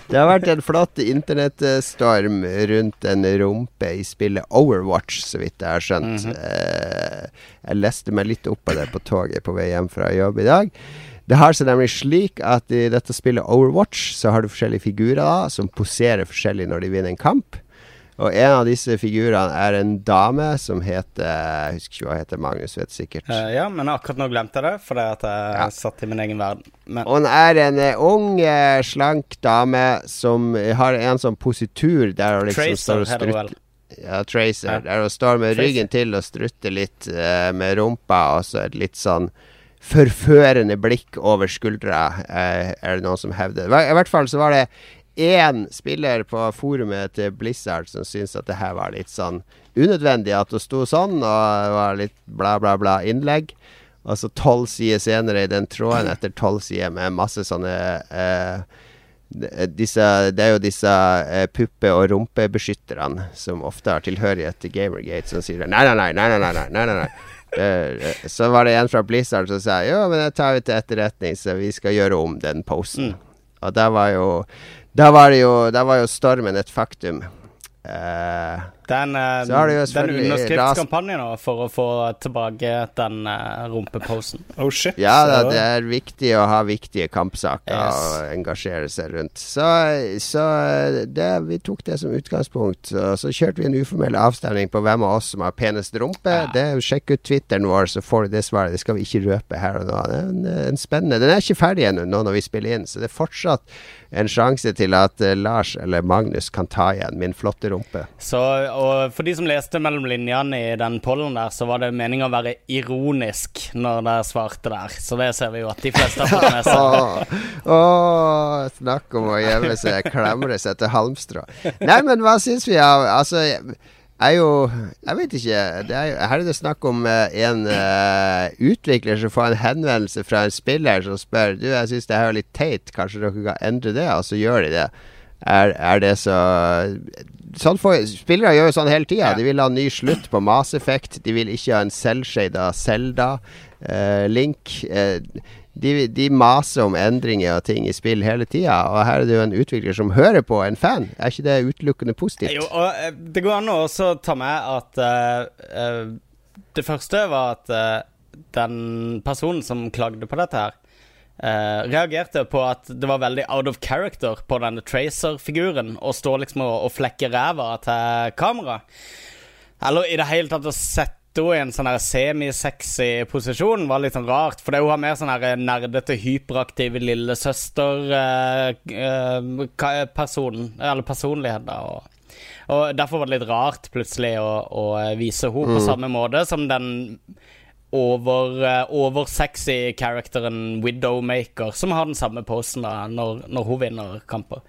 det har vært en flott internettstorm rundt en rumpe i spillet Overwatch, så vidt jeg har skjønt. eh, jeg leste meg litt opp av det på toget på vei hjem fra jobb i dag. Det har seg nemlig slik at i dette spillet Overwatch så har du forskjellige figurer da, som poserer forskjellig når de vinner en kamp. Og en av disse figurene er en dame som heter Jeg husker ikke hva hun heter, Magnus vet sikkert. Uh, ja, men akkurat nå glemte jeg det, fordi at jeg Ja. satt i min egen verden. Men Hun er en uh, ung, uh, slank dame som har en sånn positur der hun liksom står og strutter Ja, Tracer. Ja. Der hun står med Tracer. ryggen til og strutter litt med rumpa, og så et litt sånn forførende blikk over skuldra, er det noen som hevder. I hvert fall så var det én spiller på forumet til Blizzard som syntes at det her var litt sånn unødvendig at det sto sånn, og det var litt bla, bla, bla innlegg. Og så tolv sider senere i den tråden, etter tolv sider med masse sånne eh, disse, Det er jo disse eh, puppe- og rumpebeskytterne som ofte har tilhørighet til Gamergate, som sier nei, nei, nei, nei, nei, nei, nei, nei. Uh, så var det en fra Blizzard som sa jo, men det tar vi til etterretning, så vi skal gjøre om den posten. Mm. Og det var jo da var jo Da var jo stormen et faktum. Eh, Den, eh, Så har det jo den underskriftskampanjen for å få tilbake den uh, rumpeposen. Oh shit. Ja da, det er viktig å ha viktige kampsaker Yes. og engasjere seg rundt. Så, så det, vi tok det som utgangspunkt. Og så kjørte vi en uformell avstemning på hvem av oss som har penest rumpe. Ja. Det, sjekk ut Twitteren vår, så får du det svaret. Det skal vi ikke røpe her og nå. Det er en, en spennende Den er ikke ferdig ennå nå når vi spiller inn, så det er fortsatt en sjanse til at eh, Lars eller Magnus kan ta igjen min flotte rumpe. Så, og for de som leste mellom linjene i den pollen der, så var det meninga å være ironisk når dere svarte der. Så det ser vi jo at de fleste har fått med seg. Snakk om å gjemme seg, klamre seg til halmstrå. Nei, men hva syns vi av Altså, er jo Jeg vet ikke. Er, her er det snakk om eh, en uh, utvikler som får en henvendelse fra en spiller som spør Du, jeg syns det her er litt teit, kanskje dere kan endre det? Og så gjør de det. Er, er det så Sånn for, Spillere gjør jo sånn hele tida. De vil ha ny slutt på Mass Effect. De vil ikke ha en selvshada Zelda. eh, Link. Uh, de, de maser om endringer og ting i spill hele tida, og her er det jo en utvikler som hører på en fan. Er ikke det utelukkende positivt? Jo, og eh, det går an å også ta med at uh, eh, Det første var at eh, den personen som klagde på dette her, eh, reagerte på at det var veldig out of character på denne Tracer-figuren å stå liksom og, og flekke ræva til kamera. Eller i det hele tatt å sette henne i en sånn semisexy posisjon var litt sånn rart. For det hun har mer sånn her nerdete, hyperaktive lillesøster-person, eller personlighet, da. Og, og derfor var det litt rart plutselig å, å vise henne på samme måte som den over, eh, oversexy characteren Widowmaker, som har den samme posen da når, når hun vinner kamper.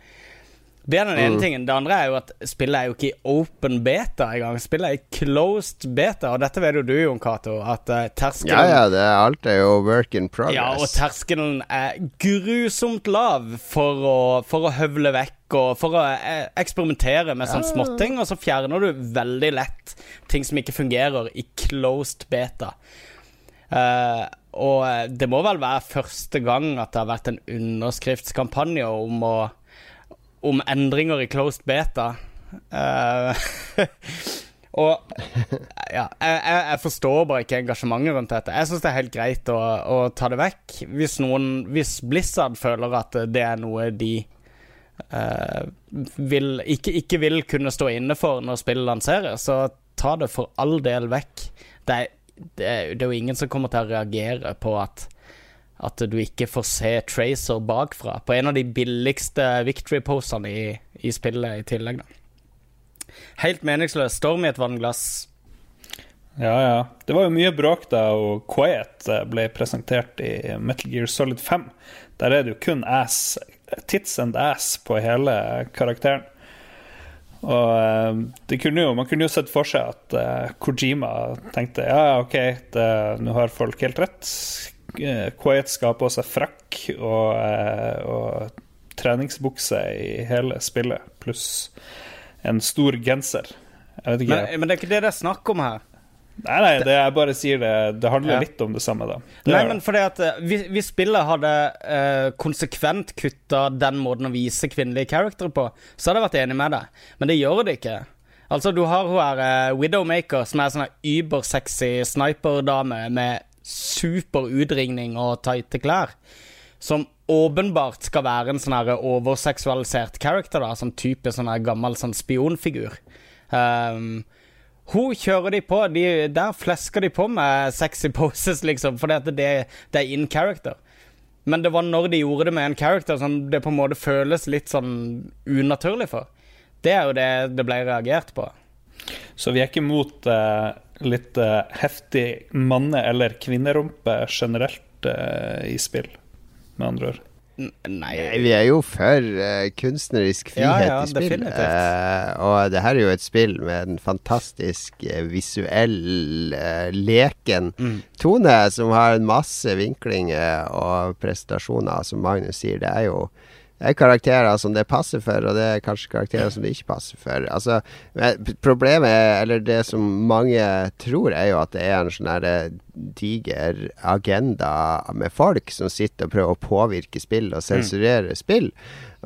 Det er den ene tingen. Det andre er jo at spillet er jo ikke i open beta engang. Spillet er i closed beta, og dette vet jo du, Jon Cato, at uh, terskelen Ja, ja, det, er- alt er jo work in progress. ja, og terskelen er grusomt lav for å, for å høvle vekk og for å eh, eksperimentere med sånne småting, og så fjerner du veldig lett ting som ikke fungerer i closed beta. Uh, og eh, det må vel være første gang at det har vært en underskriftskampanje om å om endringer i closed beta. Uh, Og ja, jeg, jeg, forstår bare ikke engasjementet rundt dette. Jeg syns det er helt greit å, å, ta det vekk. Hvis noen Hvis Blizzard føler at det er noe de vil, ikke, ikke, vil kunne stå inne for når spillet lanseres, så ta det for all del vekk. Det er, det er, det er jo ingen som kommer til å reagere på at at du ikke får se Tracer bakfra, på en av de billigste victory-posene i, i, spillet i tillegg. Da. Helt meningsløst. Storm i et vannglass. Ja, ja. Det var jo mye bråk da og Quiet eh, ble presentert i Metal Gear Solid 5. Der er det jo kun ass, tits and ass på hele karakteren. Og uh, kunne jo, man kunne jo sett for seg at uh, Kojima tenkte ja, OK, nå har folk helt rett Eh, Quiet skal ha på seg frakk og, eh, og, treningsbukse i hele spillet, pluss en stor genser. Men, men, det er ikke det det er snakk om her. Nei, nei, det jeg bare sier det Det handler ja. litt om det samme, da. Det nei, men fordi at eh, Hvis, hvis spillet hadde uh, konsekvent kutta den måten å vise kvinnelige karakterer på, så hadde jeg vært enig med deg, men det gjør det ikke. Altså, du har hun her uh, Widowmaker, som er sånn übersexy sniperdame med super utringning og tighte klær. Som åpenbart skal være en sånn her overseksualisert character, da, sånn type sånn her gammel sånn spionfigur. Um, hun kjører de på. De, der flesker de på med sexy poses, liksom, fordi at det, det er in character. Men det var når de gjorde det med en character som det på en måte føles litt sånn unaturlig for. Det er jo det det ble reagert på. Så vi er ikke mot uh, litt uh, heftig manne- eller kvinnerumpe generelt uh, i spill, med andre ord? Nei, vi er jo for uh, kunstnerisk frihet ja, ja, i spill. Uh, og det her er jo et spill med en fantastisk uh, visuell, leken mm. tone, som har en masse vinklinger og prestasjoner, som Magnus sier. Det er jo det er karakterer som det passer for, og det er kanskje karakterer som det ikke passer for. Altså, problemet, er, eller det som mange tror, er jo at det er en sånn eh, diger agenda med folk som sitter og prøver å påvirke spill og sensurere mm. spill.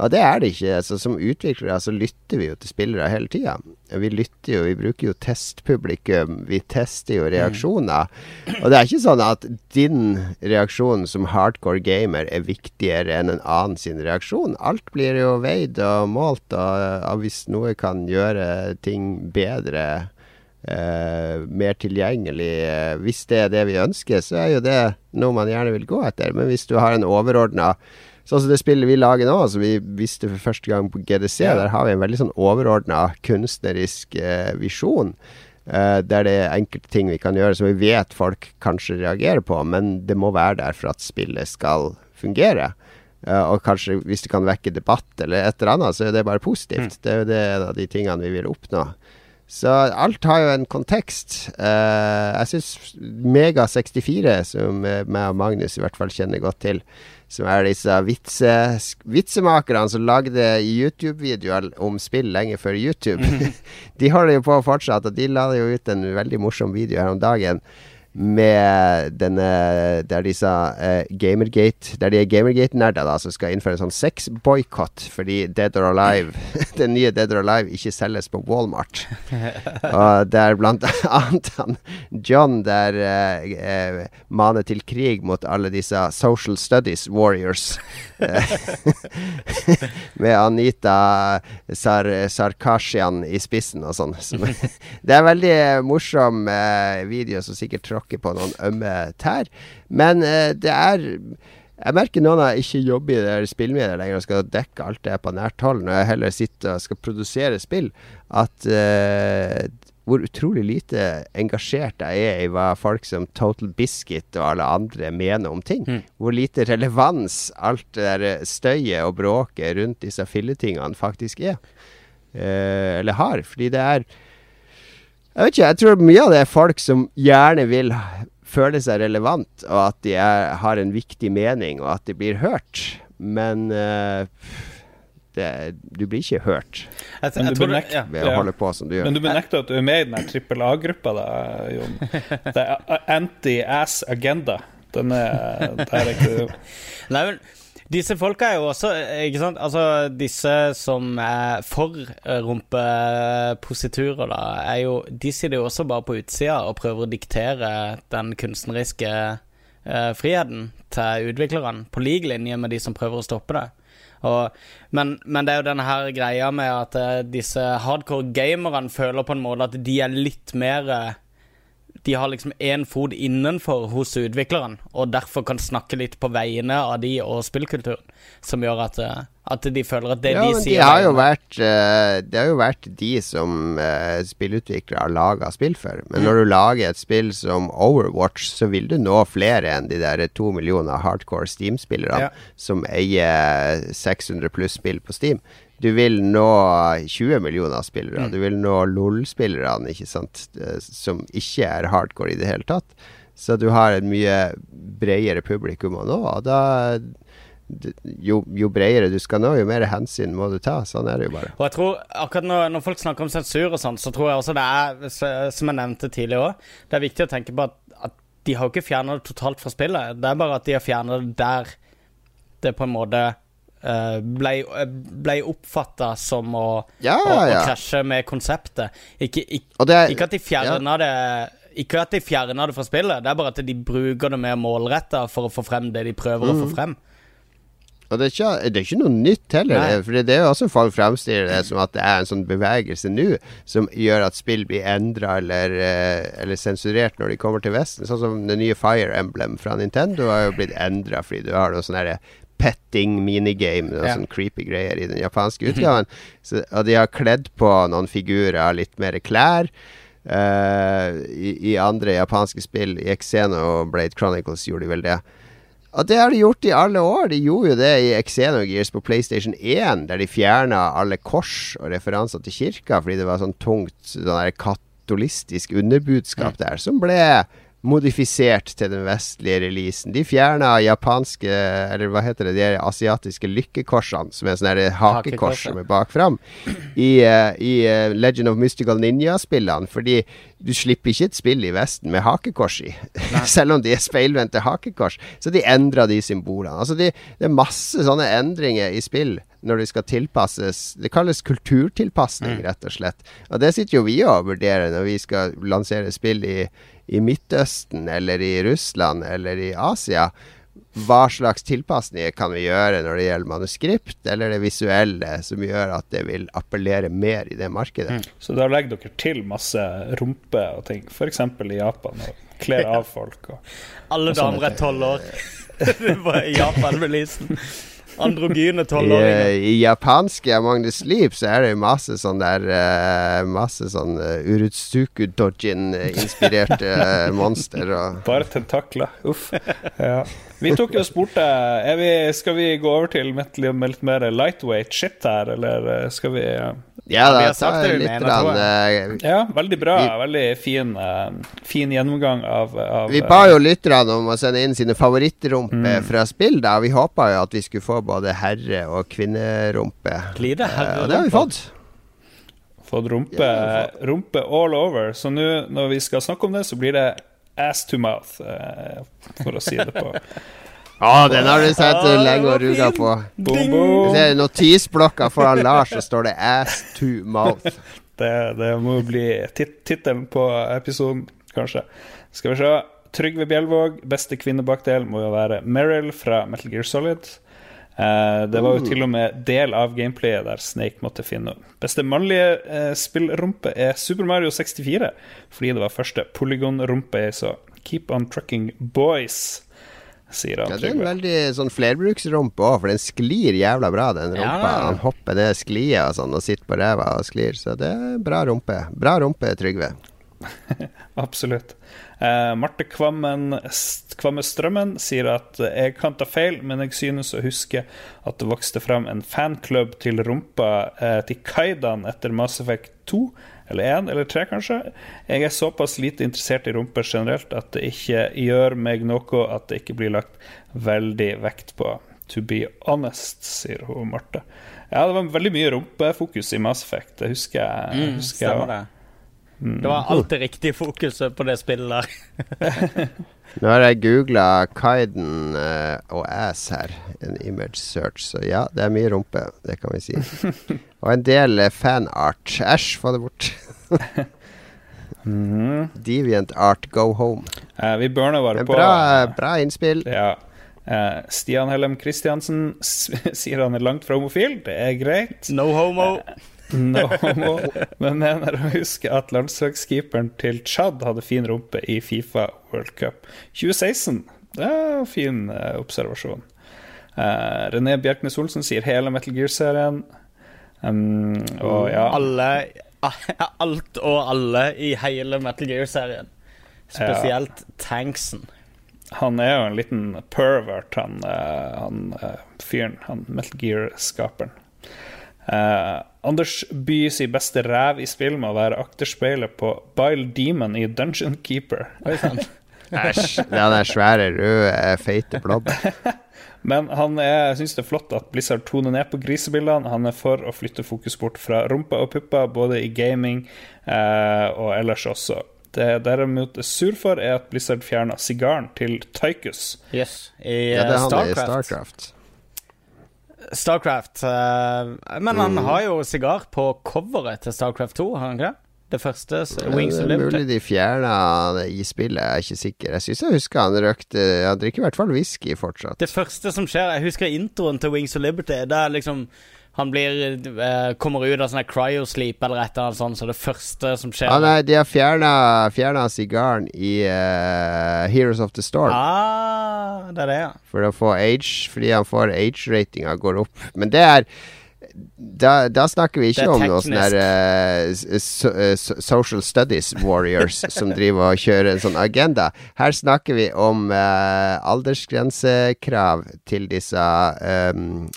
Og det er det ikke. Altså, som utviklere så lytter vi jo til spillere hele tida. Vi lytter jo, vi bruker jo testpublikum, vi tester jo reaksjoner. Og det er ikke sånn at din reaksjon som hardcore gamer er viktigere enn en annen sin reaksjon. Alt blir jo veid og målt, og, og hvis noe kan gjøre ting bedre eh, mer tilgjengelig. Uh, hvis det er det vi ønsker, så er jo det noe man gjerne vil gå etter. Men hvis du har en overordna Sånn som det spillet vi lager nå, som vi viste for første gang på GDC, ja. der har vi en veldig sånn overordna kunstnerisk eh, visjon. Uh, der det er enkelte ting vi kan gjøre som vi vet folk kanskje reagerer på, men det må være der for at spillet skal fungere. Uh, og kanskje hvis det kan vekke debatt eller et eller annet, så er det bare positivt. Mm. Det er jo det en av de tingene vi vil oppnå. Så alt har jo en kontekst. Uh, jeg syns Mega64, som meg og Magnus i hvert fall kjenner godt til, som er disse vitse, vitsemakerne som lagde YouTube-videoer om spill lenge før YouTube. de holder jo på fortsatt, og de la jo ut en veldig morsom video her om dagen med denne Der de sa uh, Gamergate Der de er Gamergate-nerder da som skal innføre en sånn sexboikott fordi Dead or Alive den nye Dead or Alive ikke selges på Walmart. og der blant annet han John der uh, uh, maner til krig mot alle disse social studies warriors. med Anita Sar Sarkashian i spissen og sånn. det er en veldig morsom video som sikkert tråkker tråkke på noen ømme tær. Men eh, det er jeg merker noen av ikke jobber i det spillmediet lenger og skal dekke alt det på nært hold, når jeg heller sitter og skal produsere spill, at uh, hvor utrolig lite engasjert jeg er i hva folk som Total Biscuit og alle andre mener om ting. Mm. Hvor lite relevans alt det der støyet og bråket rundt disse filletingene faktisk er. Eh, eller har. Fordi det er jeg vet ikke, jeg tror mye av det er folk som gjerne vil føle seg relevant, og at de er, har en viktig mening, og at de blir hørt. Men uh, det, du blir ikke hørt jeg, jeg, jeg benekt, ja. ved å holde på som du gjør. Men du benekter at du er med i den trippel A-gruppa, da, Jon. Det er anti-ass agenda. Den er Der er ikke Nei, men Disse folka er jo også ikke sant? Altså, disse som er for eh, rumpepositurer, da, er jo De sitter jo også bare på utsida og prøver å diktere den kunstneriske eh, friheten til utviklerne, på lik linje med de som prøver å stoppe det. Og, men, men, det er jo denne her greia med at eh, disse hardcore gamerne føler på en måte at de er litt mer uh, de har liksom én fot innenfor hos utvikleren, og derfor kan snakke litt på vegne av de og spillkulturen, som gjør at, eh, at de føler at det ja, de sier de har jo vært, uh, Det har jo vært de som uh, spillutviklere har laga spill for. Men mm. når du lager et spill som Overwatch, så vil du nå flere enn de der to millioner hardcore Steam-spillerne ja. som eier 600 pluss spill på Steam du vil nå 20 millioner spillere. Mm. Du vil nå LOL-spillerne, ikke sant, eh, som ikke er hardcore i det hele tatt. Så du har et mye bredere publikum å nå. Og da jo, jo bredere du skal nå, jo mer hensyn må du ta. Sånn er det jo bare. Og jeg tror akkurat når, når folk snakker om sensur og sånn, så tror jeg også det er, som jeg nevnte tidligere òg, det er viktig å tenke på at, at de har jo ikke fjerna det totalt fra spillet. Det er bare at de har fjerna det der det på en måte ble, eh, ble oppfatta som å, ja, å, å ja. krasje med konseptet. Ikke, ikke, er, ikke at de fjerna ja. det Ikke at de fjerna det fra spillet, det er bare at de bruker det mer målretta for å få frem det de prøver mm. å få mm. frem. Og det er, ikke, det er ikke noe nytt heller. For det er jo også folk fremstiller det som at det er en sånn bevegelse nå som gjør at spill blir endra eller, eh, eller sensurert når de kommer til Vesten. Sånn som det nye Fire Emblem fra Nintendo har jo blitt endra fordi du har noe sånn petting minigame og ja. sånn creepy greier i den japanske utgaven. Så, og de har kledd på noen figurer litt mer klær. Uh, i, i, andre japanske spill, i Exeno og Blade Chronicles, gjorde de vel det. Og det har de gjort i alle år. De gjorde jo det i Xenogears på PlayStation 1, der de fjerna alle kors og referanser til kirka fordi det var sånn tungt sånn katolistisk underbudskap der, som ble modifisert til den vestlige releasen. De fjerna japanske, eller hva heter det, de asiatiske lykkekorsene, som er sånne hakekors som er bak fram, i, uh, i uh, Legend of Mystical Ninja-spillene. Fordi du slipper ikke et spill i Vesten med hakekors i, selv om de er speilvendte hakekors. Så de endra de symbolene. Altså de, det er masse sånne endringer i spill når de skal tilpasses. Det kalles kulturtilpasning, mm. rett og slett. Og det sitter jo vi og vurderer når vi skal lansere spill i i Midtøsten eller i Russland eller i Asia. Hva slags tilpasninger kan vi gjøre når det gjelder manuskript eller det visuelle, som gjør at det vil appellere mer i det markedet? Mm. Så da legger dere til masse rumpe og ting, f.eks. i Japan, og kler av folk og Alle damer er tolv år. det var Japan-releasen. Androgyne tolvåringer. I, I japansk Among the Sleep så er det masse sånn der uh, Masse sånn uh, Urutsuku Dojin-inspirerte uh, monster. Og Bare tentakler. Uff. Ja. Vi tok jo og spurte vi, Skal vi gå over til litt mer lightweight shit her, eller skal vi ja, da, Vi ta litt mener, rann, uh, Ja, veldig bra. Vi, veldig fin, uh, fin gjennomgang av, av Vi ba jo lytterne om å sende inn sine favorittrumper mm. fra spill. da Vi håpa jo at vi skulle få både herre- og kvinnerumpe. Lite herre uh, og det har vi fått. Fått rumpe, ja, rumpe all over. Så nå når vi skal snakke om det, så blir det ass to mouth, for å si det på Ja, den har du sett ah, lenge og ruga på. Boom, boom. Notisblokka foran Lars, så står det 'ass to mouth'. det, det må bli tit tittelen på episoden, kanskje. Skal vi se. Trygve Bjelvåg, beste kvinnebakdel må jo være Meryl fra Metal Gear Solid. Uh, det var jo til og med del av gameplayet der Snake måtte finne Beste mannlige uh, spillrumpe er Super Mario 64, fordi det var første polygon-rumpe jeg så. Keep on trucking boys sier han. Ja, det er en veldig sånn flerbruksrumpe òg, for den sklir jævla bra, den rumpa. Ja, han hopper ned sklia og sånn og sitter på ræva og sklir, så det er bra rumpe. Bra rumpe, Trygve. Absolutt. Eh, Marte Kvammen, Kvamme Strømmen sier at jeg kan ta feil, men jeg synes å huske at det vokste fram en fanklubb til rumpa uh, til Kaidan etter Mass Effect 2 eller én eller tre, kanskje. Jeg er såpass lite interessert i rumper generelt at det ikke gjør meg noe at det ikke blir lagt veldig vekt på. To be honest, sier hun Marte. Ja, det var veldig mye rumpefokus i Mass Effect. Det husker jeg. Mm, husker jeg. Det var alltid riktig fokuset på det spillet der. Nå har jeg googla Kaiden eh, og ass her, en image search, så ja, det er mye rumpe, det kan vi si. og en del eh, fanart. Æsj, få det bort. Mhm. Deviant art, go home. Eh, vi burner bare på bra, eh, bra innspill. Ja. Uh, Stian Hellem Kristiansen sier han er langt fra homofil. Det er greit. No homo. No. Men mener å huske at landslagskeeperen til Tsjad hadde fin rumpe i Fifa World Cup 2016. Det er en fin eh, observasjon. Uh, René Bjerknes Olsen sier hele Metal Gear-serien. Um, og ja Alle Alt og alle i hele Metal Gear-serien. Spesielt tanksen. Han er jo en liten pervert, han, eh, han fyren. Han Metal Gear-skaperen. Eh, Anders By sier beste ræv i spill må være akterspeilet på Bile Demon i Dungeon Keeper. Æsj. Æsj. Den svære, røde, eh, feite blobben. Men han er, syns det er flott at Blizzard toner ned på grisebildene. Han er for å flytte fokus bort fra rumpa og puppa, både i gaming eh, og ellers også. Det jeg derimot er sur for, er at Blizzard fjerna sigaren til Tychus. Yes. I Ja, det eh, er han i Starcraft. Starcraft. Eh, men han Mm. har jo sigar på coveret til Starcraft 2, har han ikke det? Det første, Wings of er Liberty. mulig de fjerna det i spillet, jeg er ikke sikker. Jeg syns jeg husker han røkte Han drikker i hvert fall whisky fortsatt. Det første som skjer Jeg husker introen til Wings of Liberty. Det er liksom Han blir eh, kommer ut av sånn cryosleep eller et eller annet sånt, så det første som skjer Ah, nei, de har fjerna sigaren i uh, Heroes of the Storm. Ah, det er det, ja. For å få age Fordi han får age-ratinga går opp. Men det er da, da snakker vi ikke om noe sånne uh, so, uh, social studies warriors som driver og kjører en sånn agenda. Her snakker vi om uh, aldersgrensekrav til disse um,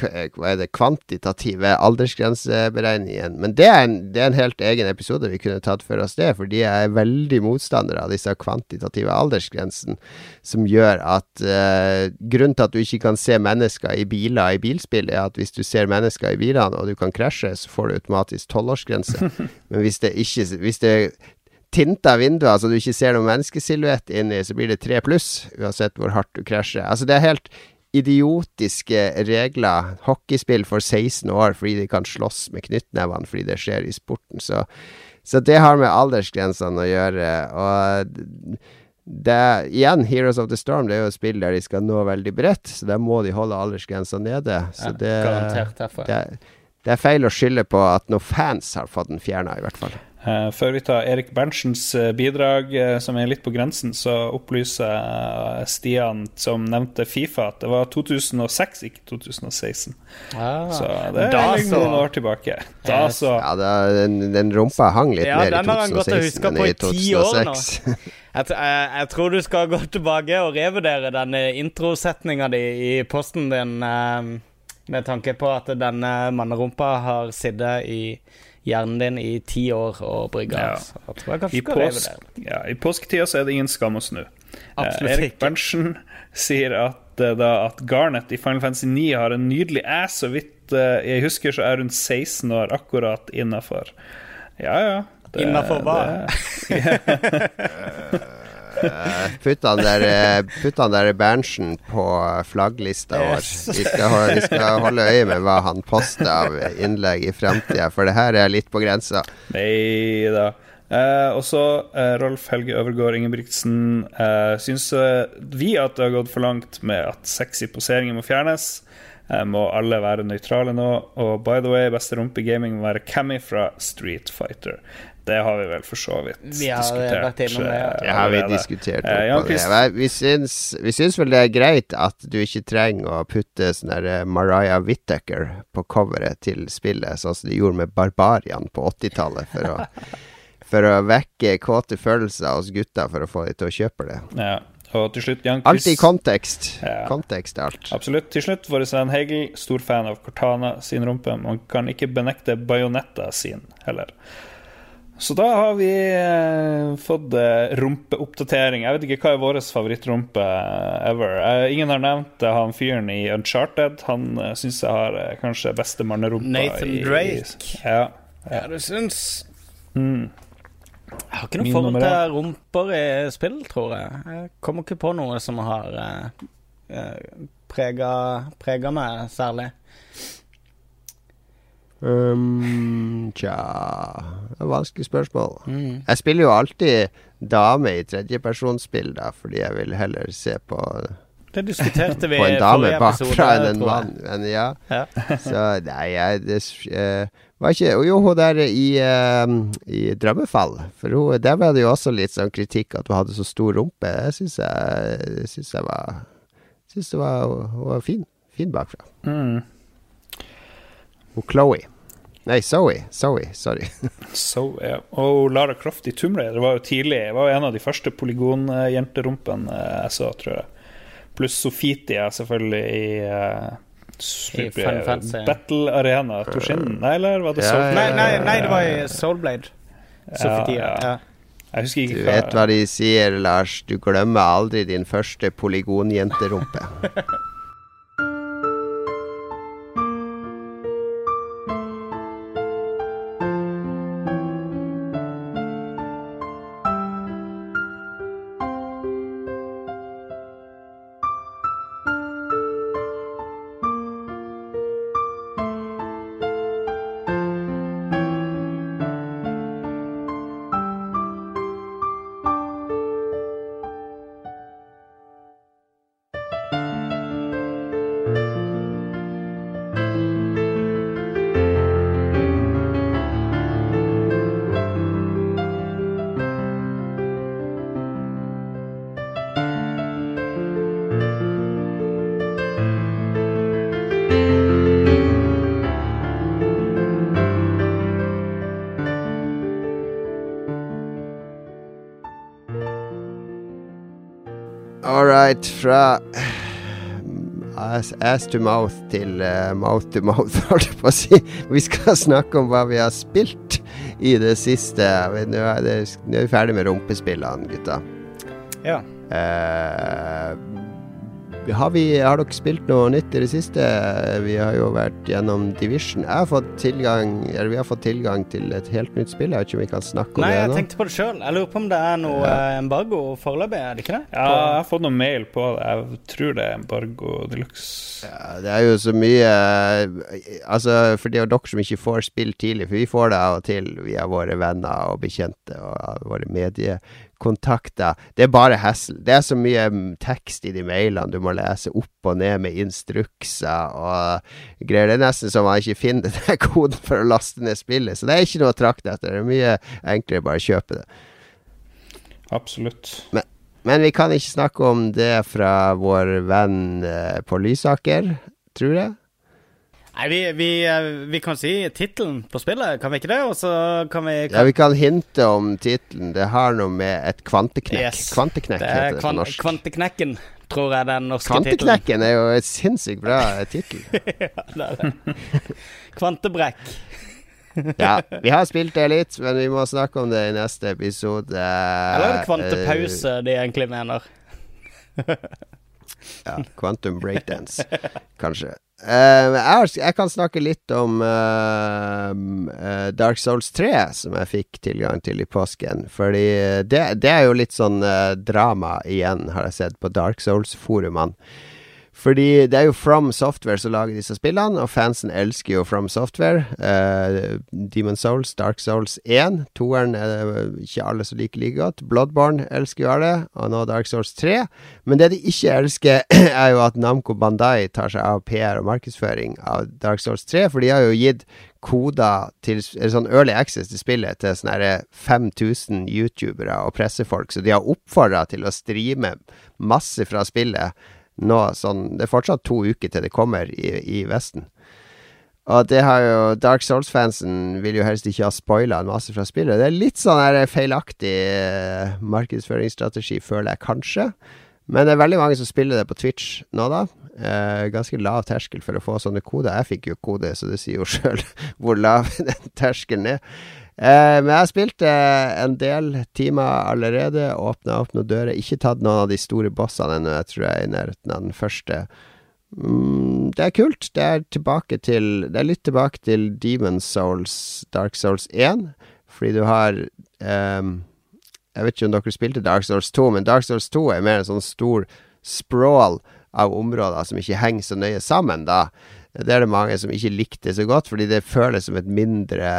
hva er det, kvantitative aldersgrenseberegningene. Men det er, en, det er en helt egen episode vi kunne tatt for oss det, fordi jeg er veldig motstander av disse kvantitative aldersgrensene, som gjør at eh, Grunnen til at du ikke kan se mennesker i biler i bilspill, er at hvis du ser mennesker i bilene og du kan krasje, så får du automatisk tolvårsgrense. Men hvis det ikke Hvis det tinta vinduer så du ikke ser noen menneskesilhuett inni, så blir det tre pluss, uansett hvor hardt du krasjer. Altså, det er helt idiotiske regler. Hockeyspill for 16 år fordi de kan slåss med knyttnevene fordi det skjer i sporten. Så, så det har med aldersgrensene å gjøre. Og det igjen, Heroes of the Storm det er jo et spill der de skal nå veldig bredt, så da må de holde aldersgrensa nede. Så det, ja, det, det er feil å skylde på at noen fans har fått den fjerna, i hvert fall. Eh, før vi tar Erik Berntsen bidrag, eh, som er litt på grensen, så opplyser eh, Stian, som nevnte Fifa, at det var 2006, ikke 2016. Ah. Så det er så. noen år tilbake. Da Yes. så. Ja, den, den rumpa hang litt Ja, mer i den har han gått og 2016 enn i i ti år nå. 2006. Jeg, jeg, jeg tror du skal gå tilbake og revurdere denne introsetninga di i posten din, eh, med tanke på at denne mannerumpa har sittet i hjernen din i ti år og brygge. Ja. Så jeg tror jeg kanskje I, påsk, ja, I påsketida så er det ingen skam å snu. Eh, Absolutt Erik ikke. Berntsen sier at, eh, da, at Garnet i Final Fantasy 9 har en nydelig ass. Så vidt eh, jeg husker, så er hun 16 år, akkurat innafor. Ja, ja. Innafor hva? det- Putt han der, eh, putt han der Berntsen på flagglista vår. Vi skal, vi skal holde øye med hva han poster av innlegg i framtida, for det her er litt på grensa. Nei da. Eh, og så eh, Rolf Helge Øvergård Ingebrigtsen. Eh, syns eh, vi at det har gått for langt med at sexy poseringer må fjernes? Eh, må alle være nøytrale nå? Og by the way, beste rumpe gaming må være Cammy fra Street Fighter. Det har vi vel for så vidt Vi har diskutert. det, ja. eh, Det har vi diskutert. Eh, Vi syns, vi syns vel det er greit at du ikke trenger å putte sånn eh, Mariah Whittaker på coveret til spillet, sånn som de gjorde med Barbarian på 80-tallet, for For å vekke kåte følelser hos gutta for å få dem til å kjøpe det. Ja. Og til slutt, Jan Alt i kontekst. Ja. Kontekst er alt. Absolutt. Til slutt, vår venn Hegel, stor fan av Cortana sin rumpe. Man kan ikke benekte Bajonetta sin heller. Så da har vi eh, fått eh, rumpeoppdatering. Jeg vet ikke hva er vår favorittrumpe eh, ever. Ingen har nevnt han fyren i Uncharted. Han syns jeg har kanskje beste mannerumpa Nathan i- Drake. Ja. Ja, du syns Mm. Jeg har ikke noe forhold til rumper i spill, tror jeg. Jeg kommer ikke på noe som har uh, prega, prega meg særlig. Um, tja Det er et vanskelig spørsmål. Mm. Jeg spiller jo alltid dame i tredjepersonsspill, da, fordi jeg vil heller se på, Det diskuterte vi på en dame bakfra enn en mann. Men ja. Ja. Så nei, jeg det, uh, var ikke Jo, hun der i, uh, i Drømmefall. For hun, der var det jo også litt sånn kritikk at hun hadde så stor rumpe. Det syns jeg, synes jeg var Syns det var Hun var fin. Fin bakfra. Mm. Og Chloé. Nei, Zoe. Zoe, sorry. Så, ja. Og Lara Croft i Tomb Raider var jo tidlig Det var jo en av de første polygonjenterumpene jeg så, tror jeg. Pluss Sofitia, selvfølgelig, i uh, I Final Battle Arena Toshin. Nei, eller var det Ja, ja, Nei, nei, nei, det var i Soulblade. Sofitia. ja. Ja. Jeg husker Du ikke vet hva de sier, Lars. Du glemmer aldri din første polygonjenterumpe. Right. Fra ass, ass to mouth til uh, mouth to mouth, holdt jeg på å si. Vi skal snakke om hva vi har spilt i det siste. Nå er, det, nå er vi ferdig med rumpespillene, gutta. ja. Eh, har, vi, har dere spilt noe nytt i det siste? Vi har jo vært gjennom Division. Jeg har fått tilgang Eller vi har fått tilgang til et helt nytt spill. Jeg vet ikke om vi kan snakke om Nei, det jeg tenkte på det sjøl. Jeg lurer på om det er noe ja. embargo foreløpig, er det ikke det? Ja, jeg har fått noen mail på det. Jeg tror det er Embargo de luxe. Ja, det er jo så mye Altså, for det er dere som ikke får spill tidlig, for vi får det av og til via våre venner og bekjente og våre mediekontakter. Det er bare hassle. Det er så mye mm, tekst i de mailene du må lese opp og ned med instrukser og greier. Det er nesten som man ikke finner den koden for å laste ned spillet, så det er ikke noe å trakte etter. Det er mye enklere bare å kjøpe det. Absolutt. Men vi kan ikke snakke om det fra vår venn eh, på Lysaker, tror jeg. Nei, vi, vi, eh, vi kan si tittelen på spillet, kan vi ikke det? Og så kan vi Ja, vi kan hinte om tittelen. Det har noe med et kvanteknekk Yes. Kvanteknekk Det heter er det på norsk. Kvanteknekken, tror jeg den norske tittelen. Kvanteknekken er jo et sinnssykt bra tittel. ja, det er det. Kvantebrekk. Ja, vi har spilt det litt, men vi må snakke om det i neste episode. Eller er det kvantepause de egentlig mener? Ja, Quantum breakdance, kanskje. Uh, jeg, jeg kan snakke litt om uh, uh, Dark Souls 3, som jeg fikk tilgang til i påsken. Fordi det, det er jo litt sånn drama igjen, har jeg sett på Dark Souls-forumene. Fordi det er jo From Software som lager disse spillene, og fansen elsker jo From Software. Uh, Demon Souls, Dark Souls 1. Toeren er det ikke alle som liker like godt. Bloodborne elsker jo alle, og nå Dark Souls 3. Men det de ikke elsker, er jo at Namco Bandai tar seg av PR og markedsføring av Dark Souls 3, for de har jo gitt koder til eller sånn early access til spillet til sånne her 5000 youtubere og pressefolk, så de har oppfordra til å streame masse fra spillet nå sånn Det er fortsatt to uker til det kommer i, i Vesten. Og det har jo Dark Souls-fansen vil jo helst ikke ha spoila en masse fra spillet. Det er litt sånn her feilaktig eh, markedsføringsstrategi, føler jeg kanskje. Men det er veldig mange som spiller det på Twitch nå, da. Eh, ganske lav terskel for å få sånne koder. Jeg fikk jo kode, så det sier jo sjøl hvor lav den terskelen er. Eh, men jeg spilte en del timer allerede. Åpna opp noen dører. Ikke tatt noen av de store bossene ennå. Jeg tror jeg er i nærheten av den første. Mm, det er kult. Det er tilbake til Det er litt tilbake til Demon Souls, Dark Souls 1. Fordi du har eh, Jeg vet ikke om dere spilte Dark Souls 2, men Dark Souls 2 er mer en sånn stor sprawl av områder som ikke henger så nøye sammen, da. Det er det mange som ikke likte så godt, fordi det føles som et mindre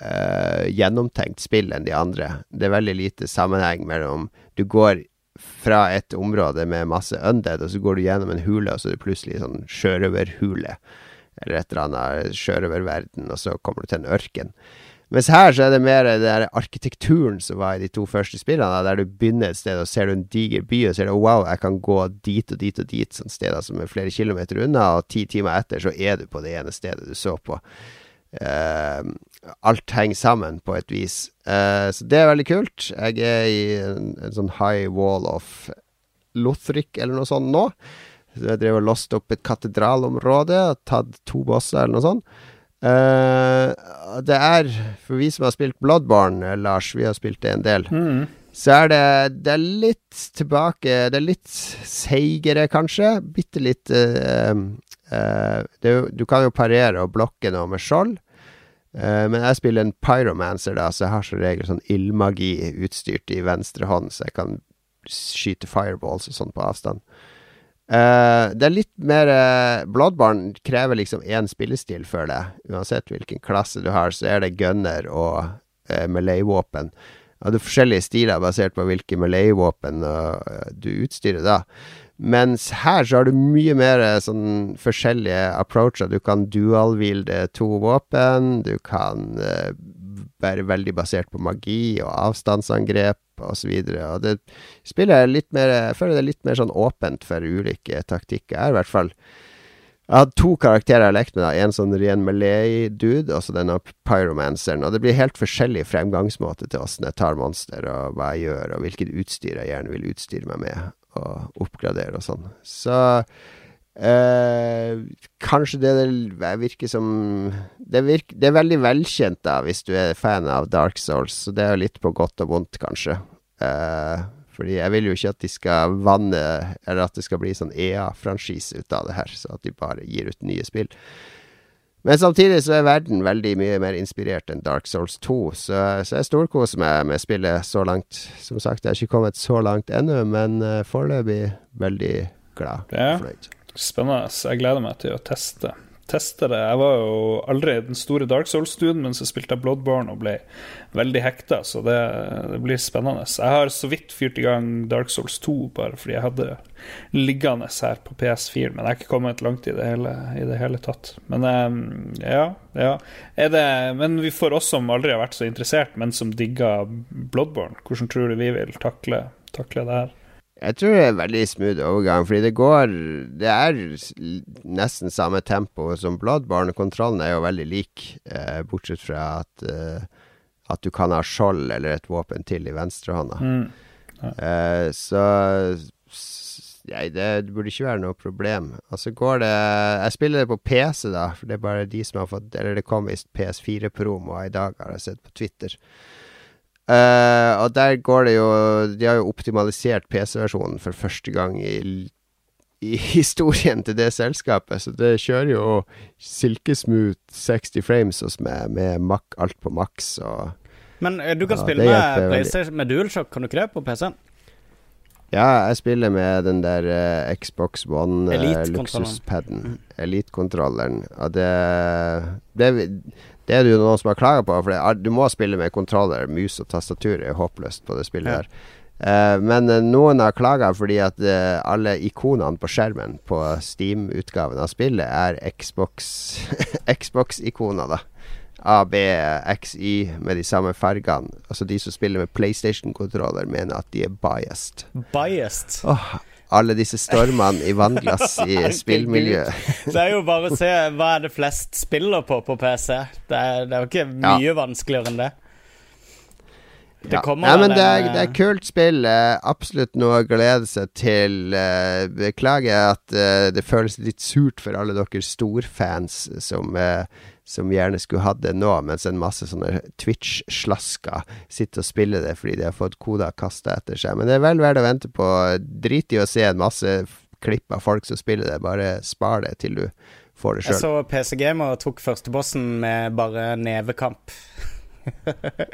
uh, gjennomtenkt spill enn de andre. Det er veldig lite sammenheng mellom Du går fra et område med masse undead, og så går du gjennom en hule, og så er det plutselig sånn sjørøverhule. Eller et eller annet sjørøververden, og så kommer du til en ørken. Mens her så er det mer den arkitekturen som var i de to første spillene, der du begynner et sted og ser du en diger by, og ser du wow, jeg kan gå dit og dit og dit, sånne steder som er flere kilometer unna, og ti timer etter så er du på det ene stedet du så på. Uh, alt henger sammen på et vis. Uh, så det er veldig kult. Jeg er i en, en sånn high wall of Lothric eller noe sånt nå. Så jeg drev og låste opp et katedralområde og tatt to bosser eller noe sånt. Uh, det er, for vi som har spilt Bloodborne, Lars, vi har spilt det en del, Mm. så er det, det er litt tilbake Det er litt seigere, kanskje. Bitte litt uh, uh, det, Du kan jo parere og blokke noe med skjold. Uh, men jeg spiller en pyromancer, da, så jeg har som regel sånn ildmagi utstyrt i venstre hånd, så jeg kan skyte fireballs og sånn på avstand. Uh, det er litt mer uh, Bloodborne krever liksom én spillestil, føler jeg. Uansett hvilken klasse du har, så er det gunner og uh, melee-våpen. Det er forskjellige stiler basert på hvilke melee-våpen du utstyrer da. Mens her så har du mye mer sånn forskjellige approacher. Du kan dual-wielde to våpen. Du kan være veldig basert på magi og avstandsangrep osv. Så og det spillet er litt mer Jeg føler det er litt mer sånn åpent for ulike taktikker. Jeg har i hvert fall Jeg hadde to karakterer jeg har lekt med. da En sånn ren Malay-dude, og så denne pyromanceren. Og det blir helt forskjellig fremgangsmåte til åssen jeg tar monster, og hva jeg gjør, og hvilket utstyr jeg gjerne vil utstyre meg med, og oppgradere og sånn. Så Uh, kanskje det, det virker som det, virker, det, er veldig velkjent, da, hvis du er fan av Dark Souls. Så det er litt på godt og vondt, kanskje. Eh, fordi jeg vil jo ikke at de skal vanne Eller at det skal bli sånn EA-franchise ut av det her, så at de bare gir ut nye spill. Men samtidig så er verden veldig mye mer inspirert enn Dark Souls 2, så, så jeg storkoser meg med spillet så langt. Som sagt, jeg har ikke kommet så langt ennå, men uh, foreløpig veldig glad. Ja. Fornøyd. Spennende. Jeg gleder meg til å teste. Teste det. Jeg var jo aldri den store Dark Souls-studien, men så spilte jeg Bloodborne og ble veldig hekta, så det, det, blir spennende. Jeg har så vidt fyrt i gang Dark Souls 2, bare fordi jeg hadde liggende her på PS4, men jeg har ikke kommet langt i det hele, i det hele tatt. Men ja, ja. Det, men vi får oss som aldri har vært så interessert, men som digger Bloodborne, hvordan tror du vi vil takle, takle det her? Jeg tror det er veldig smooth overgang, fordi det går Det er nesten samme tempo som Bloodborne. Kontrollen er jo veldig lik, eh, bortsett fra at, eh, at du kan ha skjold eller et våpen til i venstrehånda. Mm. Ja. Eh, så Nei, det burde ikke være noe problem. Og så går det Jeg spiller det på PC, da, for det er bare de som har fått Eller det kom visst PS4-promo i dag, har jeg sett på Twitter. Uh, og der går det jo De har jo optimalisert PC-versjonen for første gang i, i, historien til det selskapet. Så det kjører jo silkesmooth 60 frames hos meg, med mak, alt på maks og Men uh, du kan ja, spille med PlayStation med DualShock, kan du ikke det, på PC-en? Ja, jeg spiller med den der uh, Xbox One luksuspaden. Mm. Elite-kontrolleren. Og det, det det er det jo noen som har klaga på, for er, du må spille med kontroller. Mus og tastatur er håpløst på det spillet ja. her. Uh, men uh, noen har klaga fordi at uh, alle ikonene på skjermen på Steam-utgaven av spillet er Xbox-ikoner, Xbox da. A, B, X, Y med de samme fargene. Altså de som spiller med PlayStation-kontroller, mener at de er biased. Biased? Oh, alle disse stormene i vannglass i spillmiljøet. det er jo bare å se hva er det flest spiller på på PC. Det er, det er jo ikke mye ja. vanskeligere enn det. Det ja. Nei, men det er, det er kult spill. Absolutt noe å glede seg til. Uh, beklager at uh, det føles litt surt for alle dere storfans som som gjerne skulle hatt det nå, mens en masse sånne Twitch-slasker sitter og spiller det fordi de har fått koder kasta etter seg. Men det er vel verdt å vente på. Drit i å se en masse klipp av folk som spiller det, bare spar det til du får det sjøl. Jeg så PC Gamer tok førstebossen med bare nevekamp.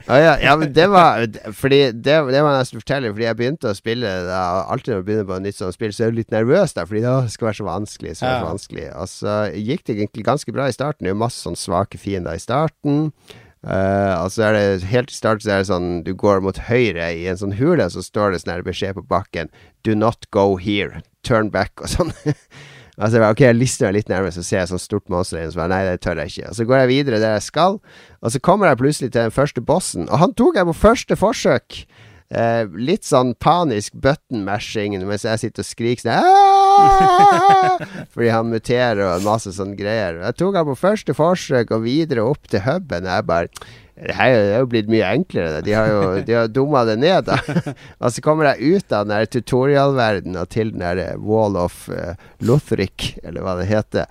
Ah, ja, ja, men det var Fordi det, det var nesten fortelle, fordi jeg begynte å spille da, Alltid når jeg begynner på et nytt sånt spill, så er du litt nervøs, da, fordi det skal være så vanskelig. Så, Ja. så vanskelig. Og så gikk det egentlig ganske bra i starten. Det er jo masse sånn svake fiender i starten. Uh, og så er det helt i starten så er det sånn Du går mot høyre i en sånn hule, så står det sånn her beskjed på bakken Do not go here. Turn back, og sånn. Altså, jeg bare, ok, jeg lister meg litt nærmere, så ser jeg sånn stort monster inne, så bare, nei, det tør jeg ikke. Og så går jeg videre der jeg skal, og så kommer jeg plutselig til den første bossen, og han tok jeg på første forsøk. Eh, litt sånn panisk button-mashing mens jeg sitter og skriker sånn Fordi han muterer og masse sånne greier. Jeg tok han på første forsøk og videre opp til huben. og Jeg bare det her er jo blitt mye enklere. De har jo de dumma det ned, da. og så kommer jeg ut av den der tutorialverdenen og til den der Wall of uh, Lothric, eller hva det heter.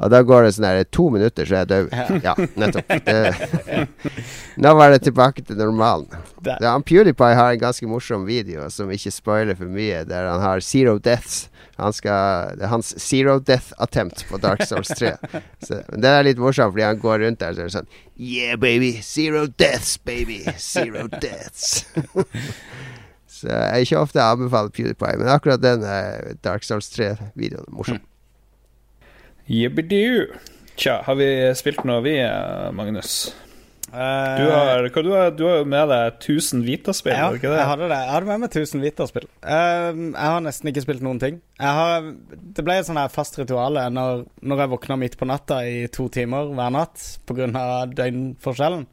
Og da går det sånn her to minutter, så er jeg død. Ja, nettopp. Det, nå var det tilbake til normalen. Ja, PewDiePie har en ganske morsom video som ikke spoiler for mye, der han har zero deaths. Han skal, det er hans zero death attempt på Dark Souls 3. Så, det er litt morsomt, fordi han går rundt der så er det sånn Yeah, baby. Zero deaths, baby. Zero deaths. så jeg er ikke ofte anbefaler PewDiePie, men akkurat den eh, Dark Souls 3-videoen er morsom. Jibbidu. Tja, har vi spilt noe, vi, eh, Magnus? Eh, Du har, du har, du har med deg 1000 Vita-spill, Ja, ikke det? jeg hadde det. Jeg hadde med meg 1000 Vita-spill. jeg har nesten ikke spilt noen ting. Har, det ble et sånn fast ritual når, når jeg våkna midt på natta i to timer hver natt pga. døgnforskjellen.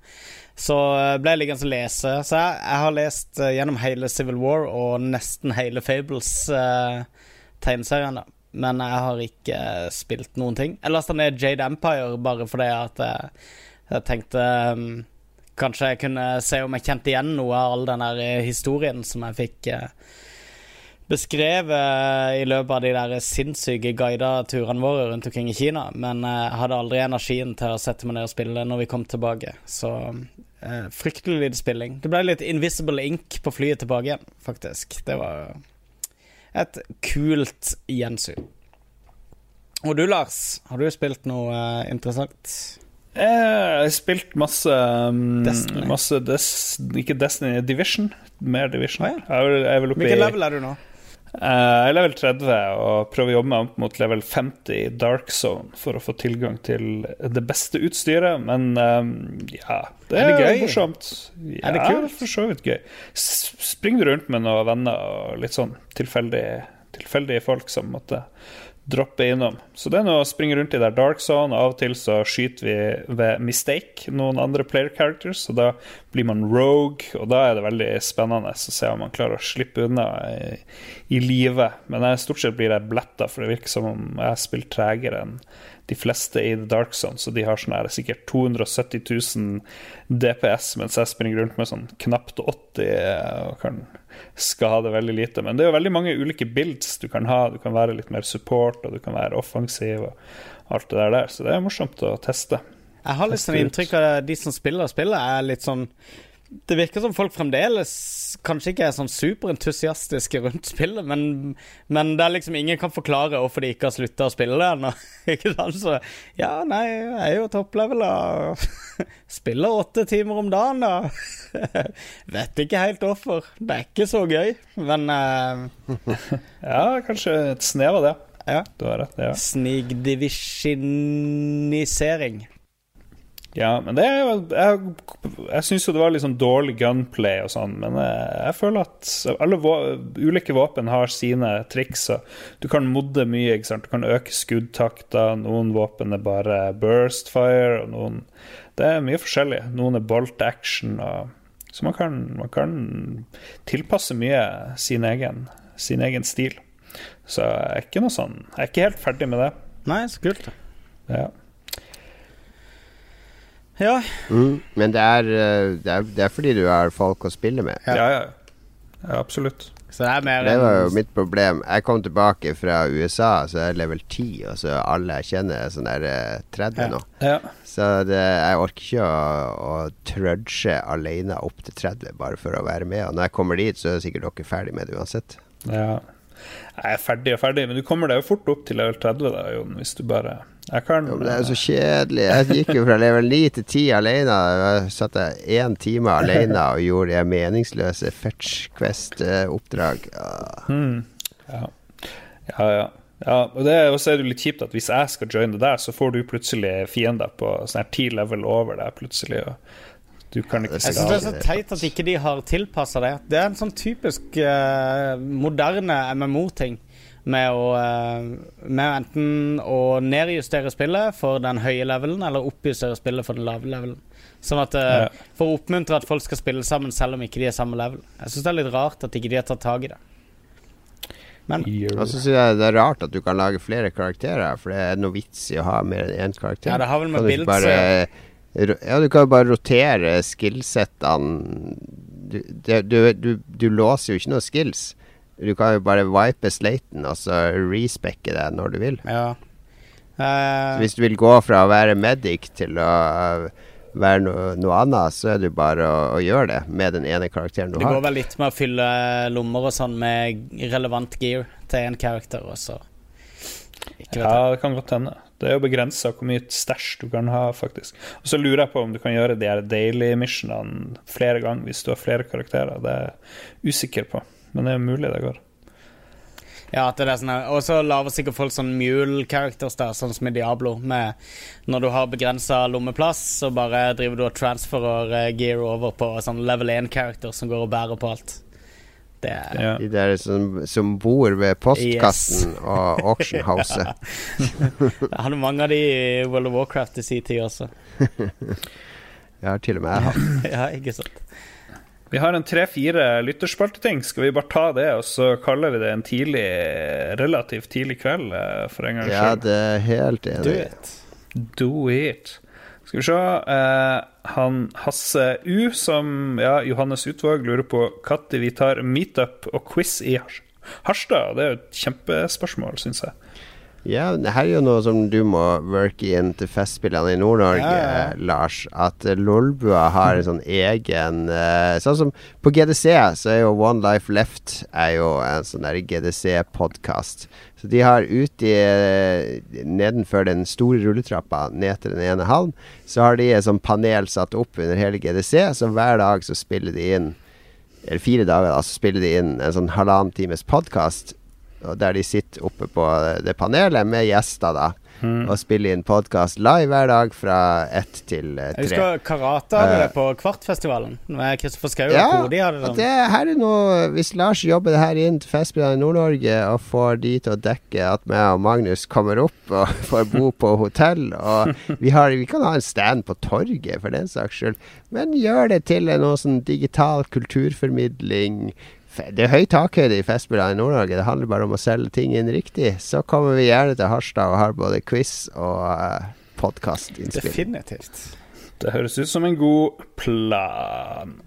Så eh, ble jeg liggende og lese. Så jeg, jeg har lest eh, gjennom hele Civil War og nesten hele Fables-tegneserien. da Men jeg har ikke eh, spilt noen ting. Jeg lasta ned Jade Empire bare fordi at jeg, jeg tenkte um, Kanskje jeg kunne se om jeg kjente igjen noe av all den der eh, historien som jeg fikk uh, beskrevet i løpet av de der sinnssyke guida turene våre rundt omkring i Kina. Men eh, jeg hadde aldri energien til å sette meg ned og spille når vi kom tilbake. Så uh, fryktelig lite spilling. Det ble litt Invisible Ink på flyet tilbake igjen, faktisk. Det var et kult gjensyn. Og du, Lars, har du spilt noe eh, interessant? Jeg har spilt masse um, Destiny. Masse Des, Ikke Destiny, Division. Mer Division. Å ja. Jeg er vel- jeg er vel Hvilken level er du nå? Eh, Jeg er level 30 og prøver å jobbe meg opp mot level 50 i Dark Zone for å få tilgang til det beste utstyret, men eh, ja Det Er er, det morsomt. Ja, Er det kult? for så vidt gøy. Springer du rundt med noen venner og litt sånn tilfeldige, tilfeldige folk som måtte droppe innom. Så det er noe å springe rundt i der dark zone, og av og til så skyter vi ved mistake noen andre player characters, og da blir man rogue, og da er det veldig spennende å se om man klarer å slippe unna i, i live. Men jeg, stort sett blir jeg bletta, for det virker som om jeg spilt tregere enn de fleste i The Dark Zone, så de har sånn her sikkert 270 000 DPS, mens jeg springer rundt med sånn knapt 80 og kan skade veldig lite. Men det er jo veldig mange ulike builds du kan ha. Du kan være litt mer support, og du kan være offensiv og alt det der der. Så det er morsomt å teste. Jeg har litt sånn inntrykk av at de som spiller spillet, er litt sånn Det virker som folk fremdeles kanskje ikke er sånn superentusiastiske rundt spillet, men, men det er liksom ingen kan forklare hvorfor de ikke har slutta å spille det ennå. Ikke sant? Så ja, nei, jeg er jo topplevel og spiller åtte timer om dagen, da. Vet ikke helt hvorfor. Det er ikke så gøy, men uh... Ja, kanskje et snev av det. ja. Du har rett. ja Snigdivisjonisering. Ja, men det er Jeg, jeg syns jo det var litt sånn dårlig gunplay og sånn, men jeg, jeg føler at alle vå, ulike våpen har sine triks. Og du kan modde mye. ikke sant? Du kan øke skuddtakta. Noen våpen er bare burst fire, og noen Det er mye forskjellig. Noen er bolt action. Og, så man kan, man kan tilpasse mye sin egen, sin egen stil. Så jeg er ikke noe sånn Jeg er ikke helt ferdig med det. Nei, så kult. Ja. Ja. Mm. Men det er, eh, det, er, det er fordi du har folk å spille med. Ja, ja, ja. absolutt. Så det er mer Det var jo mitt problem. Jeg kom tilbake fra USA, så jeg er level 10, og så alle jeg kjenner er sånn der eh, 30 Ja. nå. Ja. Så det, jeg orker ikke å, å trudge alene opp til 30 bare for å være med. Og når jeg kommer dit, så er sikkert dere ferdig med det uansett. Ja. jeg er ferdig og ferdig. Men du kommer deg jo fort opp til level 30, da, Jon, hvis du bare kan Jo, det er jo så kjedelig. Jeg gikk jo fra level 9 til 10 alene. Jeg satt én time alene og gjorde de meningsløse Fetch Quest-oppdrag. Hmm. Ja. ja, ja. Ja, og det er også er det litt kjipt at hvis jeg skal joine der, så får du plutselig fiender på sånn her ti level over deg plutselig. Og du kan ikke Jeg syns det er så teit at ikke de har tilpassa det. Det er en sånn typisk uh, moderne MMO-ting. Med å, med å enten å nedjustere spillet for den høye levelen, eller oppjustere spillet for den lave levelen. Sånn at eh, Ja. For å oppmuntre at folk skal spille sammen selv om ikke de er samme level. Jeg syns det er litt rart at ikke de har tatt tak i det. Men Og så syns jeg det er rart at du kan lage flere karakterer, for det er noe vits i å ha mer enn én karakter. Ja, det har vel med å bare Ja, du kan jo bare rotere skillsettene du, du, du, du låser jo ikke noe skills. Du kan jo bare wipe slaten og så respekke det når du vil. ja. Så Eh, hvis du vil gå fra å være medic til å uh, være noe, noe annet, så er det bare å, å gjøre det med den ene karakteren du det går vel litt med å fylle lommer og sånn med relevant gear til en karakter, og så Ikke vet Ja, det kan godt hende. Det er jo begrensa hvor mye stæsj du kan ha, faktisk. Og så lurer jeg på om du kan gjøre de her daily missionene flere ganger hvis du har flere karakterer. Det er jeg usikker på, men det er mulig det går. Ja, at det er sånn Og så lager sikkert folk sånn mule characters der, sånn som i Diablo. Med når du har begrensa lommeplass, så bare driver du og transferer eh, gear over på sånn level 1-character som går og bærer på alt. Det er Ja. De der som, som bor ved postkassen og auctionhouset. Jeg hadde mange av de i World of Warcraft i sin tid også. ja, til og med jeg har. ja, ikke sant. Vi har en tre-fire lytterspalteting. Skal vi bare ta det, og så kaller vi det en tidlig, relativt tidlig kveld, eh, for en gangs Ja, skyld? det er helt enig. Do it. Do it. Skal vi se. Eh, han Hasse U, som ja, Johannes Utvåg, lurer på når vi tar meetup og quiz i Harstad. Det er jo et kjempespørsmål, syns jeg. Ja, det her er jo noe som du må worke inn til Festspillene i Nord-Norge, Ja, ja. Lars. At eh, Lolbua har en sånn egen uh, Sånn som på GDC, så er jo One Life Left Er jo en sånn der GDC-podkast. Så de har ute i eh, Nedenfor den store rulletrappa ned til den ene hallen, så har de et sånn panel satt opp under hele GDC, så hver dag så spiller de inn Eller fire dager, da, så spiller de inn en sånn halvannen times podkast og der de sitter oppe på det panelet med gjester, da. Og spiller inn podkast live hver dag fra ett til tre. Jeg husker Karate Eh. det på Kvartfestivalen. Med Kristoffer Schou Ja, og de hadde sånn. det her er noe Hvis Lars jobber det her inn til Festspillene i Nord-Norge og får de til å dekke at meg og Magnus kommer opp og får bo på hotell og vi, har, vi kan ha en stand på torget, for den saks skyld, men gjør det til en noe sånn digital kulturformidling. Det er høy takhøyde i Festspillene i Nord-Norge. Det handler bare om å selge ting inn riktig. Så kommer vi gjerne til Harstad og har både quiz og uh, podkastinnspill. Definitivt. Det høres ut som en god plan.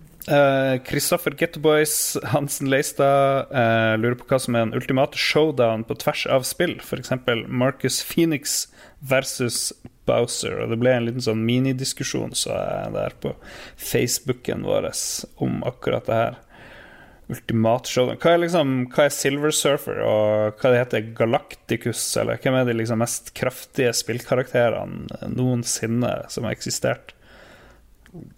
Kristoffer Gettoboys Hansen Leistad uh, lurer på hva som er en ultimate showdown på tvers av spill. F.eks. Marcus Phoenix versus Bowser. Og det ble en liten sånn minidiskusjon så jeg der på Facebooken vår om akkurat det her. Ultimate showdown. Hva er liksom Hva er Silver Surfer, og hva det heter Galacticus, eller hvem er de liksom mest kraftige spillkarakterene noensinne som har eksistert?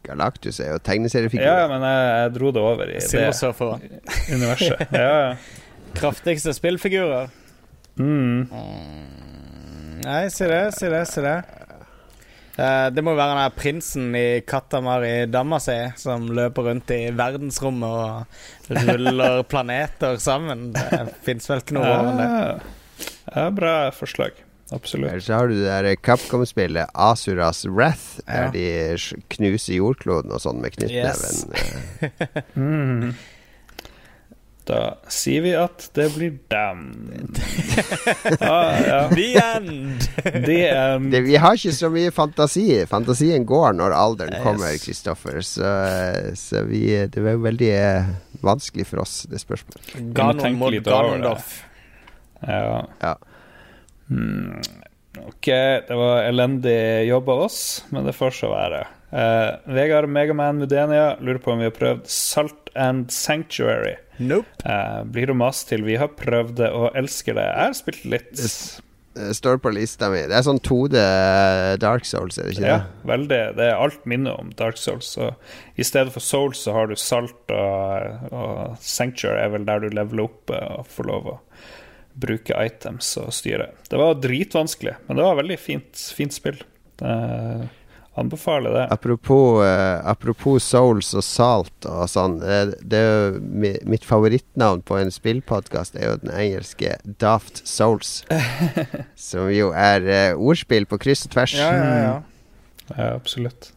Galactus er jo tegneseriefigur. Ja, men jeg, jeg dro det over i Silver det Surfer. universet. Ja, ja. Kraftigste spillfigurer. Mm. Nei, si det, si det, si det. Eh, det må være den der prinsen i Katamari Damasi som løper rundt i verdensrommet og ruller planeter sammen. Det fins vel ikke noe over enn det. Ja. ja, bra forslag. Absolutt. Eller så har du det der Capcom-spillet Asuras Wrath, der Ja. de knuser jordkloden og sånn med knyttneven. Yes. Mm. Da sier vi at det blir damned. ah, ja. The end! The end. Det, vi har ikke så mye fantasi. Fantasien går når alderen kommer, Kristoffer. Så, så vi, det var veldig eh, vanskelig for oss, det spørsmålet. Ganondorf. Ja. Ja. Hmm. Ok, det var elendig jobb av oss, men det får så være. Uh, Vegard Megaman Mudenia lurer på om vi har prøvd Salt and Sanctuary. Nope. Uh, blir å mase til vi har prøvd det og elsker det. Jeg har spilt litt. Det står på lista mi. Det er sånn 2D Dark Souls, er det ikke Ja, det? veldig. Det er alt minner om Dark Souls. Så I stedet for Souls så har du Salt, og, og Sanctuary er vel der du leveler opp eh, og får lov å bruke items og styre. Det var dritvanskelig, men det var veldig fint, fint spill. Det, anbefaler det. Apropos, eh, apropos Souls og Salt og sånn. eh, det er jo mi, mitt favorittnavn på en spillpodkast er jo den engelske Daft Souls. som jo er eh, ordspill på kryss og tvers. Ja, ja, ja. Ja, absolutt.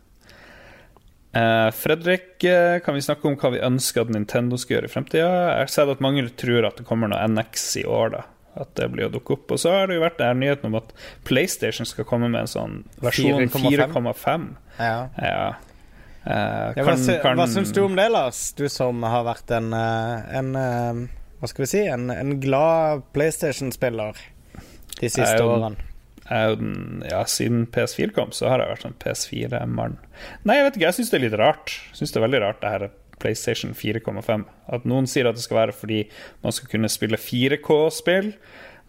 Eh, Fredrik, eh, kan vi snakke om hva vi ønsker at Nintendo skal gjøre i fremtida? Jeg har sett at mange tror at det kommer noe NX i år, da. At det blir å dukke opp. Og så har det jo vært der nyheten om at PlayStation skal komme med en sånn versjon 4,5. 4,5. ja. Ja. Eh, Ja, hva, kan- hva syns du om det, Lars? Du som har vært en, eh, en eh, Hva skal vi si? En, en glad PlayStation-spiller de siste jo- årene. Den, ja, Siden PS4 kom, så har jeg vært sånn PS4-mann. Nei, jeg vet ikke, jeg syns det er litt rart. Jeg synes det er veldig rart, det her PlayStation 4,5. At noen sier at det skal være fordi man skal kunne spille 4K-spill.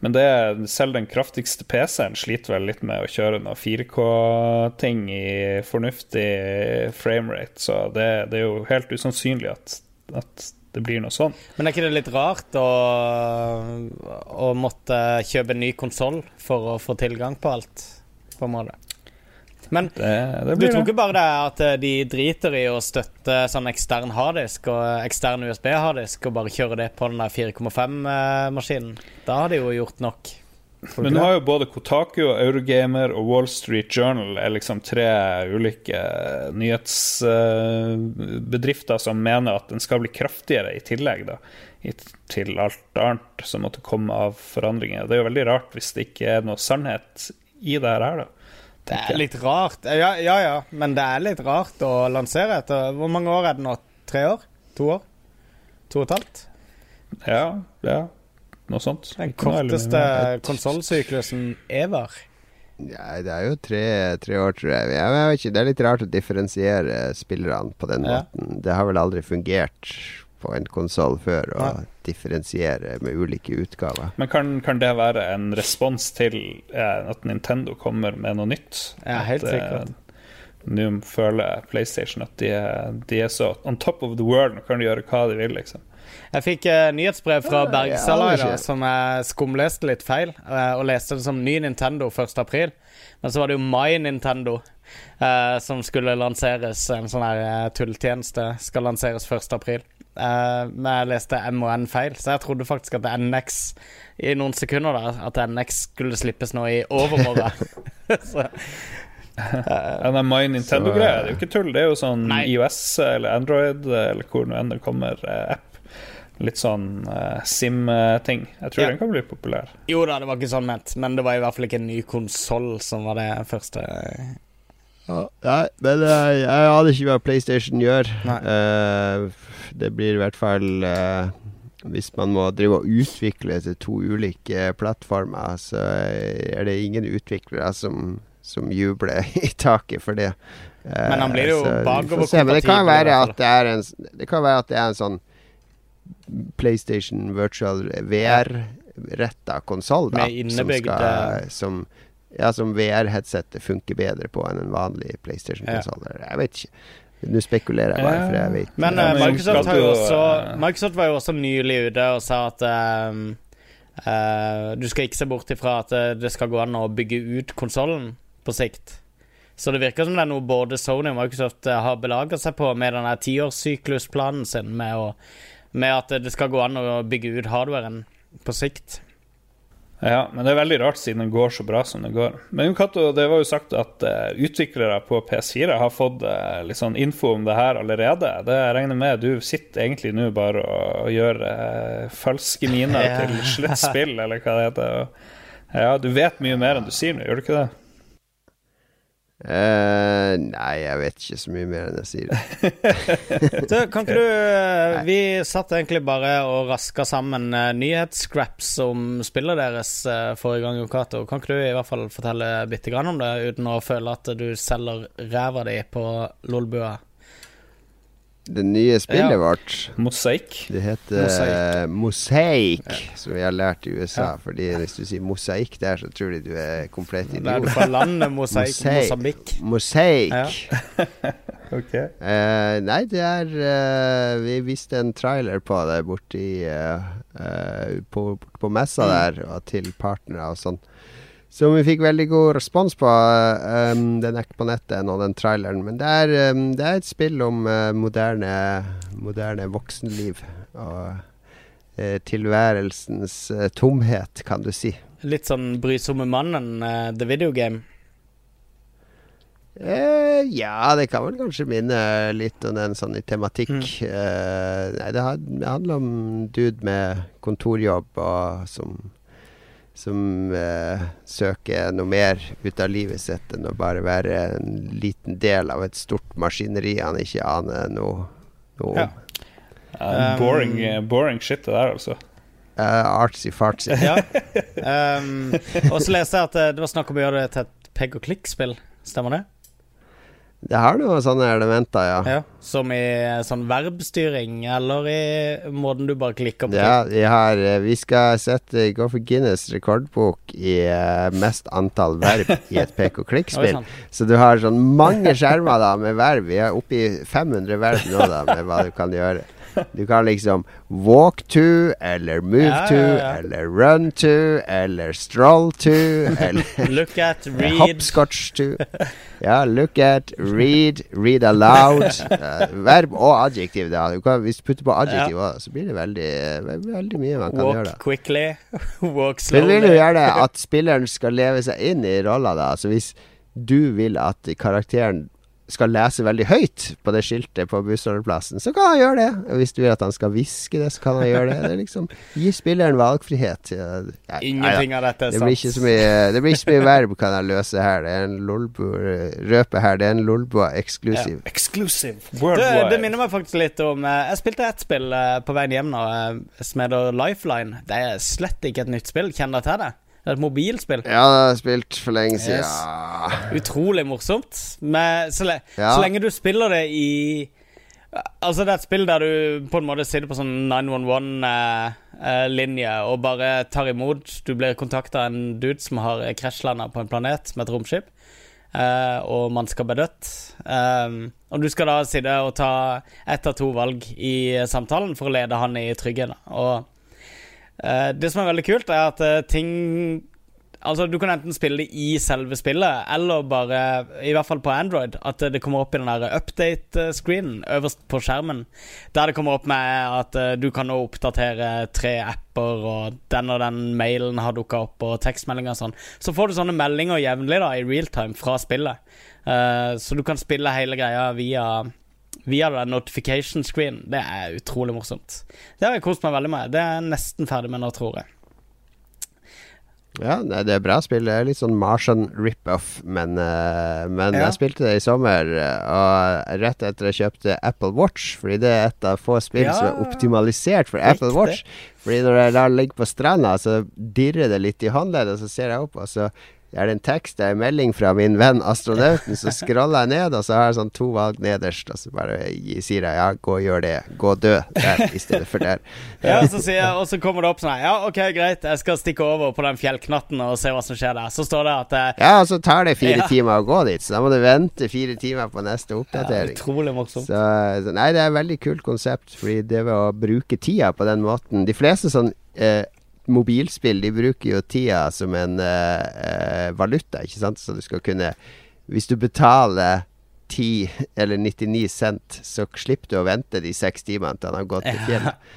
Men det, selv den kraftigste PC-en sliter vel litt med å kjøre noe 4K-ting i fornuftig framerate, så det, det er jo helt usannsynlig at, at det blir noe sånn. Men er ikke det litt rart å, å måtte kjøpe en ny konsoll for å få tilgang på alt, på en måte? Men Det, det du tror ikke bare det er at eh, de driter i å støtte sånn ekstern harddisk og ekstern USB-harddisk og bare kjøre det på den der 4,5-maskinen? Da har de jo gjort nok. Men nå har jo både Kotaku og Eurogamer og Wall Street Journal er liksom tre ulike nyhetsbedrifter som mener at den skal bli kraftigere i tillegg, da. Til alt annet som måtte komme av forandringer. Det er jo veldig rart hvis det ikke er noe sannhet i det her, da. Det er litt rart. Ja, ja, ja, men det er litt rart å lansere etter Hvor mange år er det nå? Tre år? To år? To og et halvt? Ja, ja. Noe sånt. Den korteste konsollsyklusen ever. Ja, det er jo tre, tre år, tror jeg. jeg. jeg vet ikke, Det er litt rart å differensiere spillerne på den Ja. måten. Det har vel aldri fungert på en konsoll før og ja. differensiere med ulike utgaver. Men kan, kan det være en respons til eh, at Nintendo kommer med noe nytt? Ja, helt At, eh, sikkert. Nå føler PlayStation at de de er så on top of the world. Nå kan de gjøre hva de vil, liksom. Jeg fikk eh, nyhetsbrev fra Ja, Bergsalai ja, som jeg skumleste litt feil, eh, og leste det som ny Nintendo 1. april. Men så var det jo My Nintendo eh, som skulle lanseres. En sånn her eh, tulltjeneste skal lanseres 1. Eh, men jeg leste M og N feil, så jeg trodde faktisk at NX i noen sekunder der At NX skulle slippes nå i overmorgen. så, Ja, den My Nintendo-greia det er jo ikke tull. Det er jo sånn Nei. IOS eller Android eller hvor nå enn det kommer eh, app. Litt sånn uh, Sim-ting. Jeg tror Ja. den kan bli populær. jo da, det var ikke sånn ment, men det var i hvert fall ikke en ny konsoll som var det første. Nei, men eh, jeg aner ikke hva PlayStation gjør. Nei. Eh, det blir i hvert fall uh, Hvis man må drive og utvikle til to ulike plattformer, så er det ingen utviklere som, som jubler i taket for det. Uh, Men han blir jo bakoverkompatibel det kan være at det er en, det kan være at det er en sånn PlayStation Virtual VR-retta konsoll, da. Som, skal, som, ja, som VR-headsetet funker bedre på enn en vanlig PlayStation-konsoll. Jeg vet ikke. Nå spekulerer jeg bare, for jeg vet Men eh, Microsoft, har jo også, Microsoft var jo også nylig ute og sa at um, uh, Du skal ikke se bort ifra at eh, det skal gå an å bygge ut konsollen på sikt. Så det virker som det er noe både Sony og Microsoft har belaga seg på med denne tiårssyklusplanen sin, med, å, med at det skal gå an å bygge ut hardwaren på sikt. Ja, men det er veldig rart siden det går så bra som det går. Men Kato, det var jo sagt at uh, utviklere på PS4 har fått uh, litt sånn info om det her allerede. Det jeg regner med du sitter egentlig nå bare og, og gjør uh, falske miner Ja. til sluttspill, eller hva det heter. Ja, du vet mye mer enn du sier nå, gjør du ikke det? Eh, nei, jeg vet ikke så mye mer enn jeg sier. så kan ikke du eh, Vi satt egentlig bare og raska sammen eh, nyhetsscraps om spillet deres forrige gang, Yokato. Kan ikke du i hvert fall fortelle bitte grann om det, uten å føle at du selger ræva di på Lolbua? Det nye spillet Ja. vårt Mosaikk. Det heter Mosaikk. ja. som vi har lært i USA. Fordi hvis du sier mosaikk der, så tror de du er komplett Det er du idiot. fra landet mosaikk. Mosaikk. Mosambik. Ja. Ok. uh, nei, det er uh, Vi viste en trailer på det borti uh, på, på messa der, og til partnere og sånn. Som vi fikk veldig god respons på. um, den er ikke på nettet ennå, den traileren. Men det er, um, det er et spill om uh, moderne, moderne voksenliv. Og uh, tilværelsens uh, tomhet, kan du si. Litt sånn brysomme mannen, The Video Game. Eh, ja, det kan vel kanskje minne litt om den sånn i tematikk. Mm. Eh, nei, det, det handler om dude med kontorjobb og som som eh, søker noe mer ut av livet sitt enn å bare være en liten del av et stort maskineri han ikke aner noe, noe om. Ja. Ja, Um, boring, eh, boring shit, det der, altså. Uh, artsy-fartsy. Ja. Um, og så leste jeg at eh, det var snakk om å gjøre det til et pegg og klikk-spill. Stemmer det? Det har noen sånne elementer, ja. Ja. Som i eh, sånn verbstyring, eller i måten du bare klikker på? Ja, vi, har, eh, vi skal sette gå for Guinness rekordbok i eh, mest antall verb i et pek og klikk-spill. Så du har sånn mange skjermer da med verb. Vi er oppe i 500 verb nå da med hva du kan gjøre. Du kan liksom walk to, eller move Ja, to, eller run to, eller stroll to, eller Look at, read hopscotch to. Ja, look at, read, read aloud. Uh, verb og adjektiv, da. Du kan, hvis du putter på adjektiv også, så blir det veldig, veldig, mye man kan gjøre. Walk quickly, walk slowly. Men vil du gjøre gjerne at spilleren skal leve seg inn i rolla, da. Så hvis du vil at karakteren skal lese veldig høyt på det skiltet på bussholdeplassen, så kan han gjøre det. Hvis du vil at han skal hviske det, så kan han gjøre det. Det er liksom Gi spilleren valgfrihet. Ja, nei, nei da. Ingenting av dette er Det sant. ikke så mye Det blir ikke så mye verb kan jeg løse her. Det er en lolbo Røpe her. Det er en lolboa eksklusiv. Exclusive. Worldwide. det minner meg faktisk litt om eh, Jeg spilte ett spill eh, på veien hjem nå, eh, som heter Lifeline. Det er slett ikke et nytt spill. Kjenner dere til det? Det er et mobilspill. Ja, det har jeg spilt for lenge siden. Yes. Utrolig morsomt. Men så, le Ja. så lenge du spiller det i Altså, det er et spill der du på en måte sitter på sånn 911-linje og bare tar imot. Du blir kontakta av en dude som har krasjlanda på en planet med et romskip, eh, og man skal bli dødt. Um, og du skal da sitte og ta ett av to valg i samtalen for å lede han i trygghet. Og Eh, det som er veldig kult, er at eh, ting Altså, du kan enten spille det i selve spillet, eller bare, i hvert fall på Android, at eh, det kommer opp i den der update-screenen øverst på skjermen. Der det kommer opp med at eh, du kan nå oppdatere tre apper, og den og den mailen har dukka opp, og tekstmeldinger og sånn. Så får du sånne meldinger jevnlig da, i realtime fra spillet. Eh, så du kan spille hele greia via Via den notification screen. Det er utrolig morsomt. Det har jeg kost meg veldig med. Det er jeg nesten ferdig med nå, tror jeg. Ja, det er bra spill. Det er litt sånn Martian rip-off, men, eh, men Ja. jeg spilte det i sommer, og rett etter jeg kjøpte Apple Watch, fordi det er et av få spill Ja. som er optimalisert for Apple Watch. Fordi når jeg lar den ligge på stranda, så dirrer det litt i håndleddet, og så ser jeg opp, og så er en tekst, det er en melding fra min venn astronauten, så scroller jeg ned, og så har jeg sånn to valg nederst, og så bare sier jeg ja, gå og gjør det. Gå og dø der i stedet for der. Ja, så sier jeg, og så kommer det opp sånn Ja, OK, greit, jeg skal stikke over på den fjellknatten og se hva som skjer der. Så står det at eh, Ja, og så tar det fire Ja. timer å gå dit, så da må du vente fire timer på neste oppdatering. ja. Utrolig morsomt. Så, så nei, det er et veldig kult konsept, fordi det ved å bruke tida på den måten De fleste sånn eh, mobilspill, de bruker jo tida som en uh, valuta, ikke sant? Så du skal kunne Hvis du betaler 10 eller 99 cent, så slipper du å vente de seks timene til han har gått til Ja. fjellet.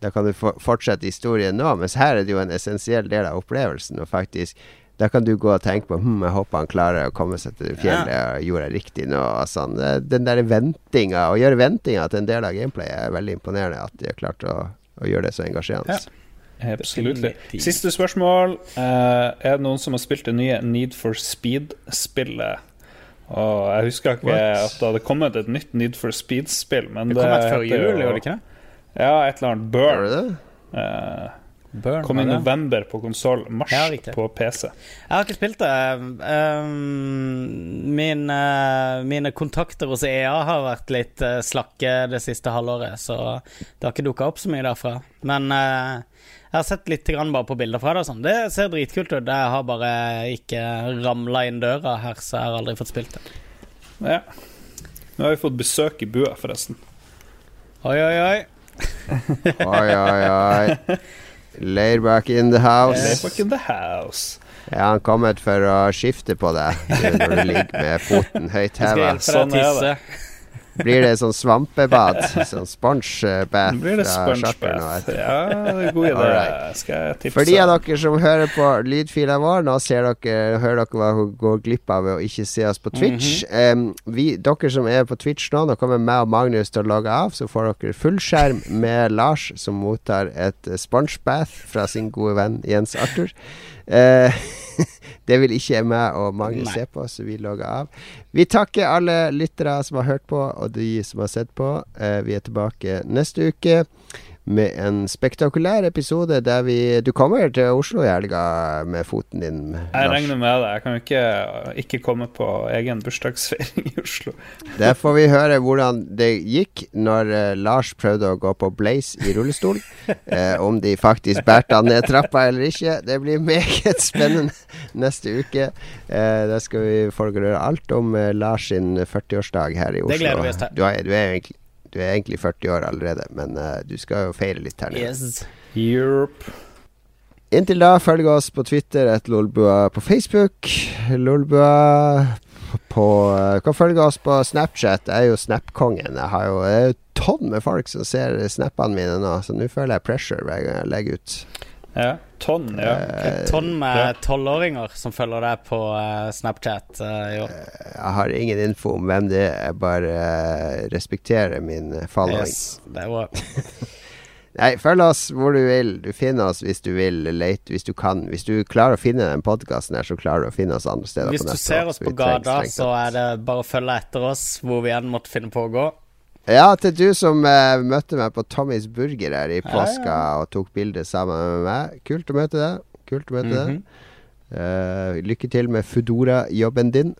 Da kan du for fortsette historien nå, mens her er det jo en essensiell del av opplevelsen. Og faktisk da kan du gå og tenke på hm, jeg håper han klarer å komme seg til fjellet fjellet. og Gjorde jeg riktig nå? Og sånn. Den der ventinga, å gjøre ventinga til en del av gameplay, er veldig imponerende. At de har klart å, å gjøre det så engasjerende. Ja. Absolutt. Siste spørsmål. Uh, er det noen som har spilt det nye Need for Speed-spillet? Og jeg husker ikke What? at det hadde kommet et nytt Need for Speed-spill, men Det kom et før jul, gjorde det ikke det? Ja, et eller annet Burn. det? Uh, Burn, kom i november på konsoll, mars Ja, på PC. Jeg har ikke spilt det. Um, mine, mine kontakter hos EA har vært litt eh, slakke det siste halvåret, så det har ikke dukka opp så mye derfra. Men eh, jeg har sett litt grann bare på bilder fra det. Sånn. Det ser dritkult ut. Jeg har bare ikke ramla inn døra her, så jeg har aldri fått spilt det. Ja. Nå har vi fått besøk i bua, forresten. Oi, oi, oi. Oi, oi, oi. Laidback in the house. Layback in the house. Ja, han kommet for å skifte på deg når du ligger med foten høyt heva? Sånn er. Blir det sånn svampebad? Sånn sponge-bath fra spongebath. Ja, det er god idé. Right. Skal jeg tipse? For de av dere som hører på lydfila vår, nå ser dere, hører dere hva hun går glipp av ved å ikke se oss på Twitch. Em, vi, dere som er på Twitch nå, nå kommer meg og Magnus til å logge av, så får dere fullskjerm med Lars, som mottar et spongebath fra sin gode venn Jens Arthur. Eh, det vil ikke meg og Magnus se på, så vi logger av. Vi takker alle lyttere som har hørt på, og de som har sett på. Eh, vi er tilbake neste uke med en spektakulær episode der vi Du kommer til Oslo i helga med foten din, Jeg Lars. regner med det. Jeg kan jo ikke ikke komme på egen bursdagsfeiring i Oslo. Der får vi høre hvordan det gikk når eh, Lars prøvde å gå på Blaze i rullestol. Eh, om de faktisk bærte han ned trappa eller ikke. Det blir meget spennende neste uke. Eh, der skal vi høre alt om eh, Lars sin 40-årsdag her i Oslo. Det gleder vi oss til. Du er, du er, egentlig, du er egentlig 40 år allerede, men uh, du skal jo feire litt her nede. Yes. Europe. Inntil da, følg oss på Twitter, et Lolbua på Facebook. Lolbua på uh, Kan følge oss på Snapchat. Jeg er jo Snap-kongen. Jeg har jo er jo tonn med folk som ser snappene mine nå, så nå føler jeg pressure hver gang jeg legger ut. Ja. Tonn, ja. Eh, Et tonn med tolvåringer som følger deg på eh, Snapchat eh, i år. Jeg har ingen info om hvem det er, jeg bare eh, respekterer min eh, following. Yes, det var Nei, følg oss hvor du vil. Du finner oss hvis du vil, lete hvis du kan. Hvis du klarer å finne den podkasten her, så klarer du å finne oss andre steder Hvis på du ser oss på gata, så er det bare å følge etter oss hvor vi enn måtte finne på å gå. Ja, til du som uh, møtte meg på Tommys Burger her i Ja, påska ja. og tok bilde sammen med meg. Kult å møte deg. Kult å møte Mhm. deg. Uh, lykke til med Foodora-jobben din.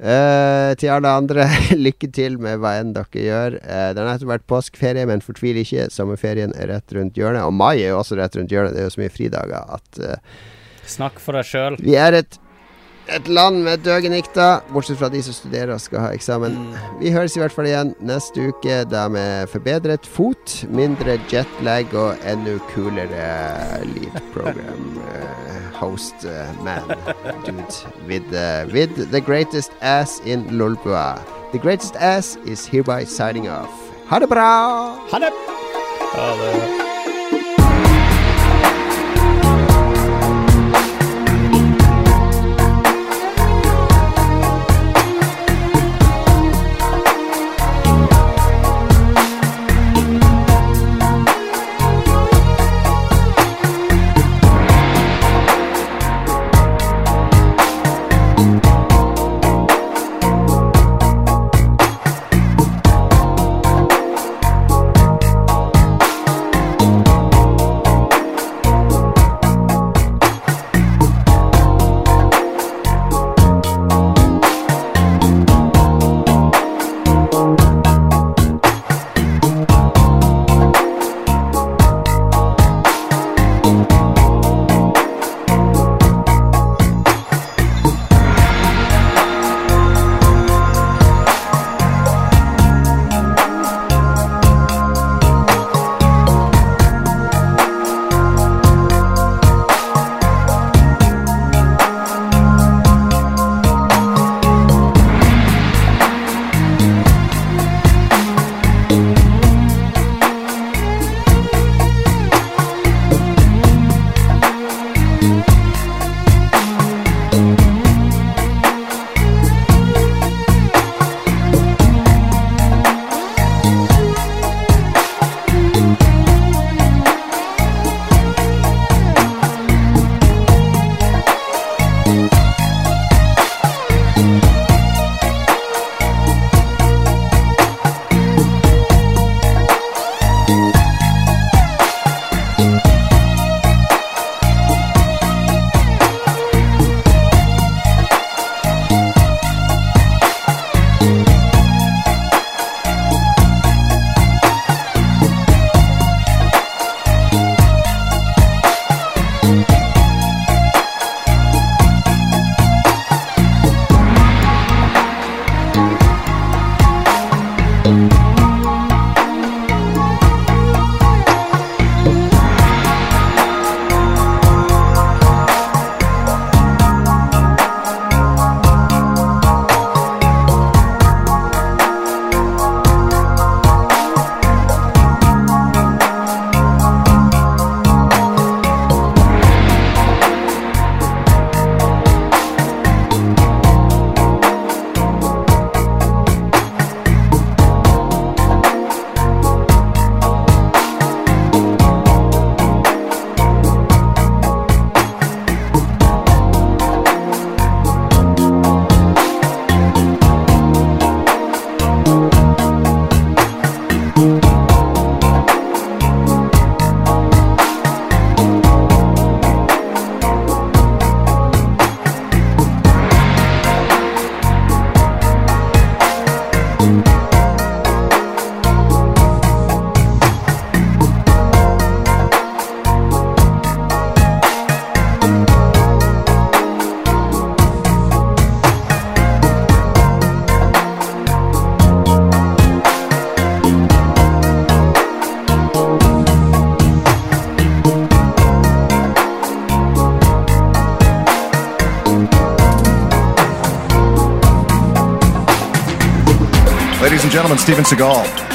Uh, til alle andre, lykke til med hva enn dere gjør. Det har nettopp vært påskeferie, men fortvil ikke. Sommerferien er rett rundt hjørnet. Og mai er jo også rett rundt hjørnet. Det er jo så mye fridager at Snakk for deg sjøl. vi er et, et land med døgenikter, bortsett fra de som studerer og skal ha eksamen. Vi høres i hvert fall igjen neste uke, da med forbedret fot, mindre jetlag og enda kulere lead program eh, host eh, man dude with, eh, with the greatest ass in Lolbua. The greatest ass is hereby signing off. Ha det bra! Ha det! Ha det Steven Seagal.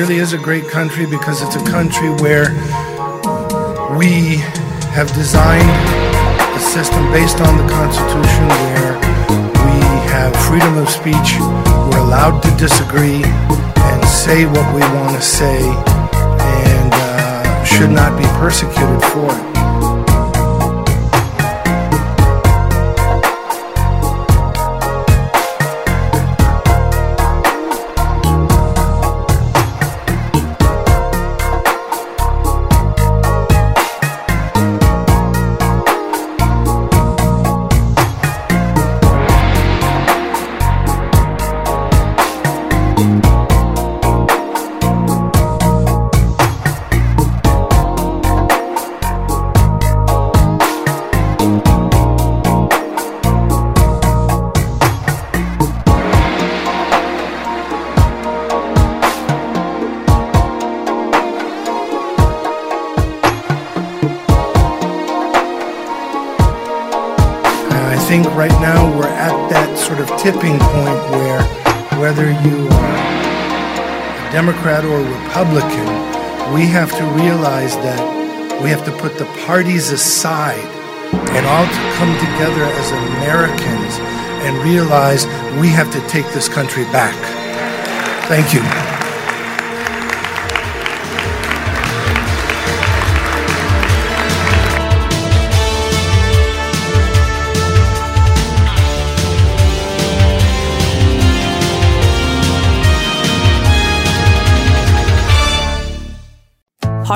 Really is a great country because it's a country where we have designed a system based on the Constitution where we have freedom of speech. We're allowed to disagree and say what we want to say and uh, should not be persecuted for it. Republican, we have to realize that we have to put the parties aside and all to come together as Americans and realize we have to take this country back. Thank you.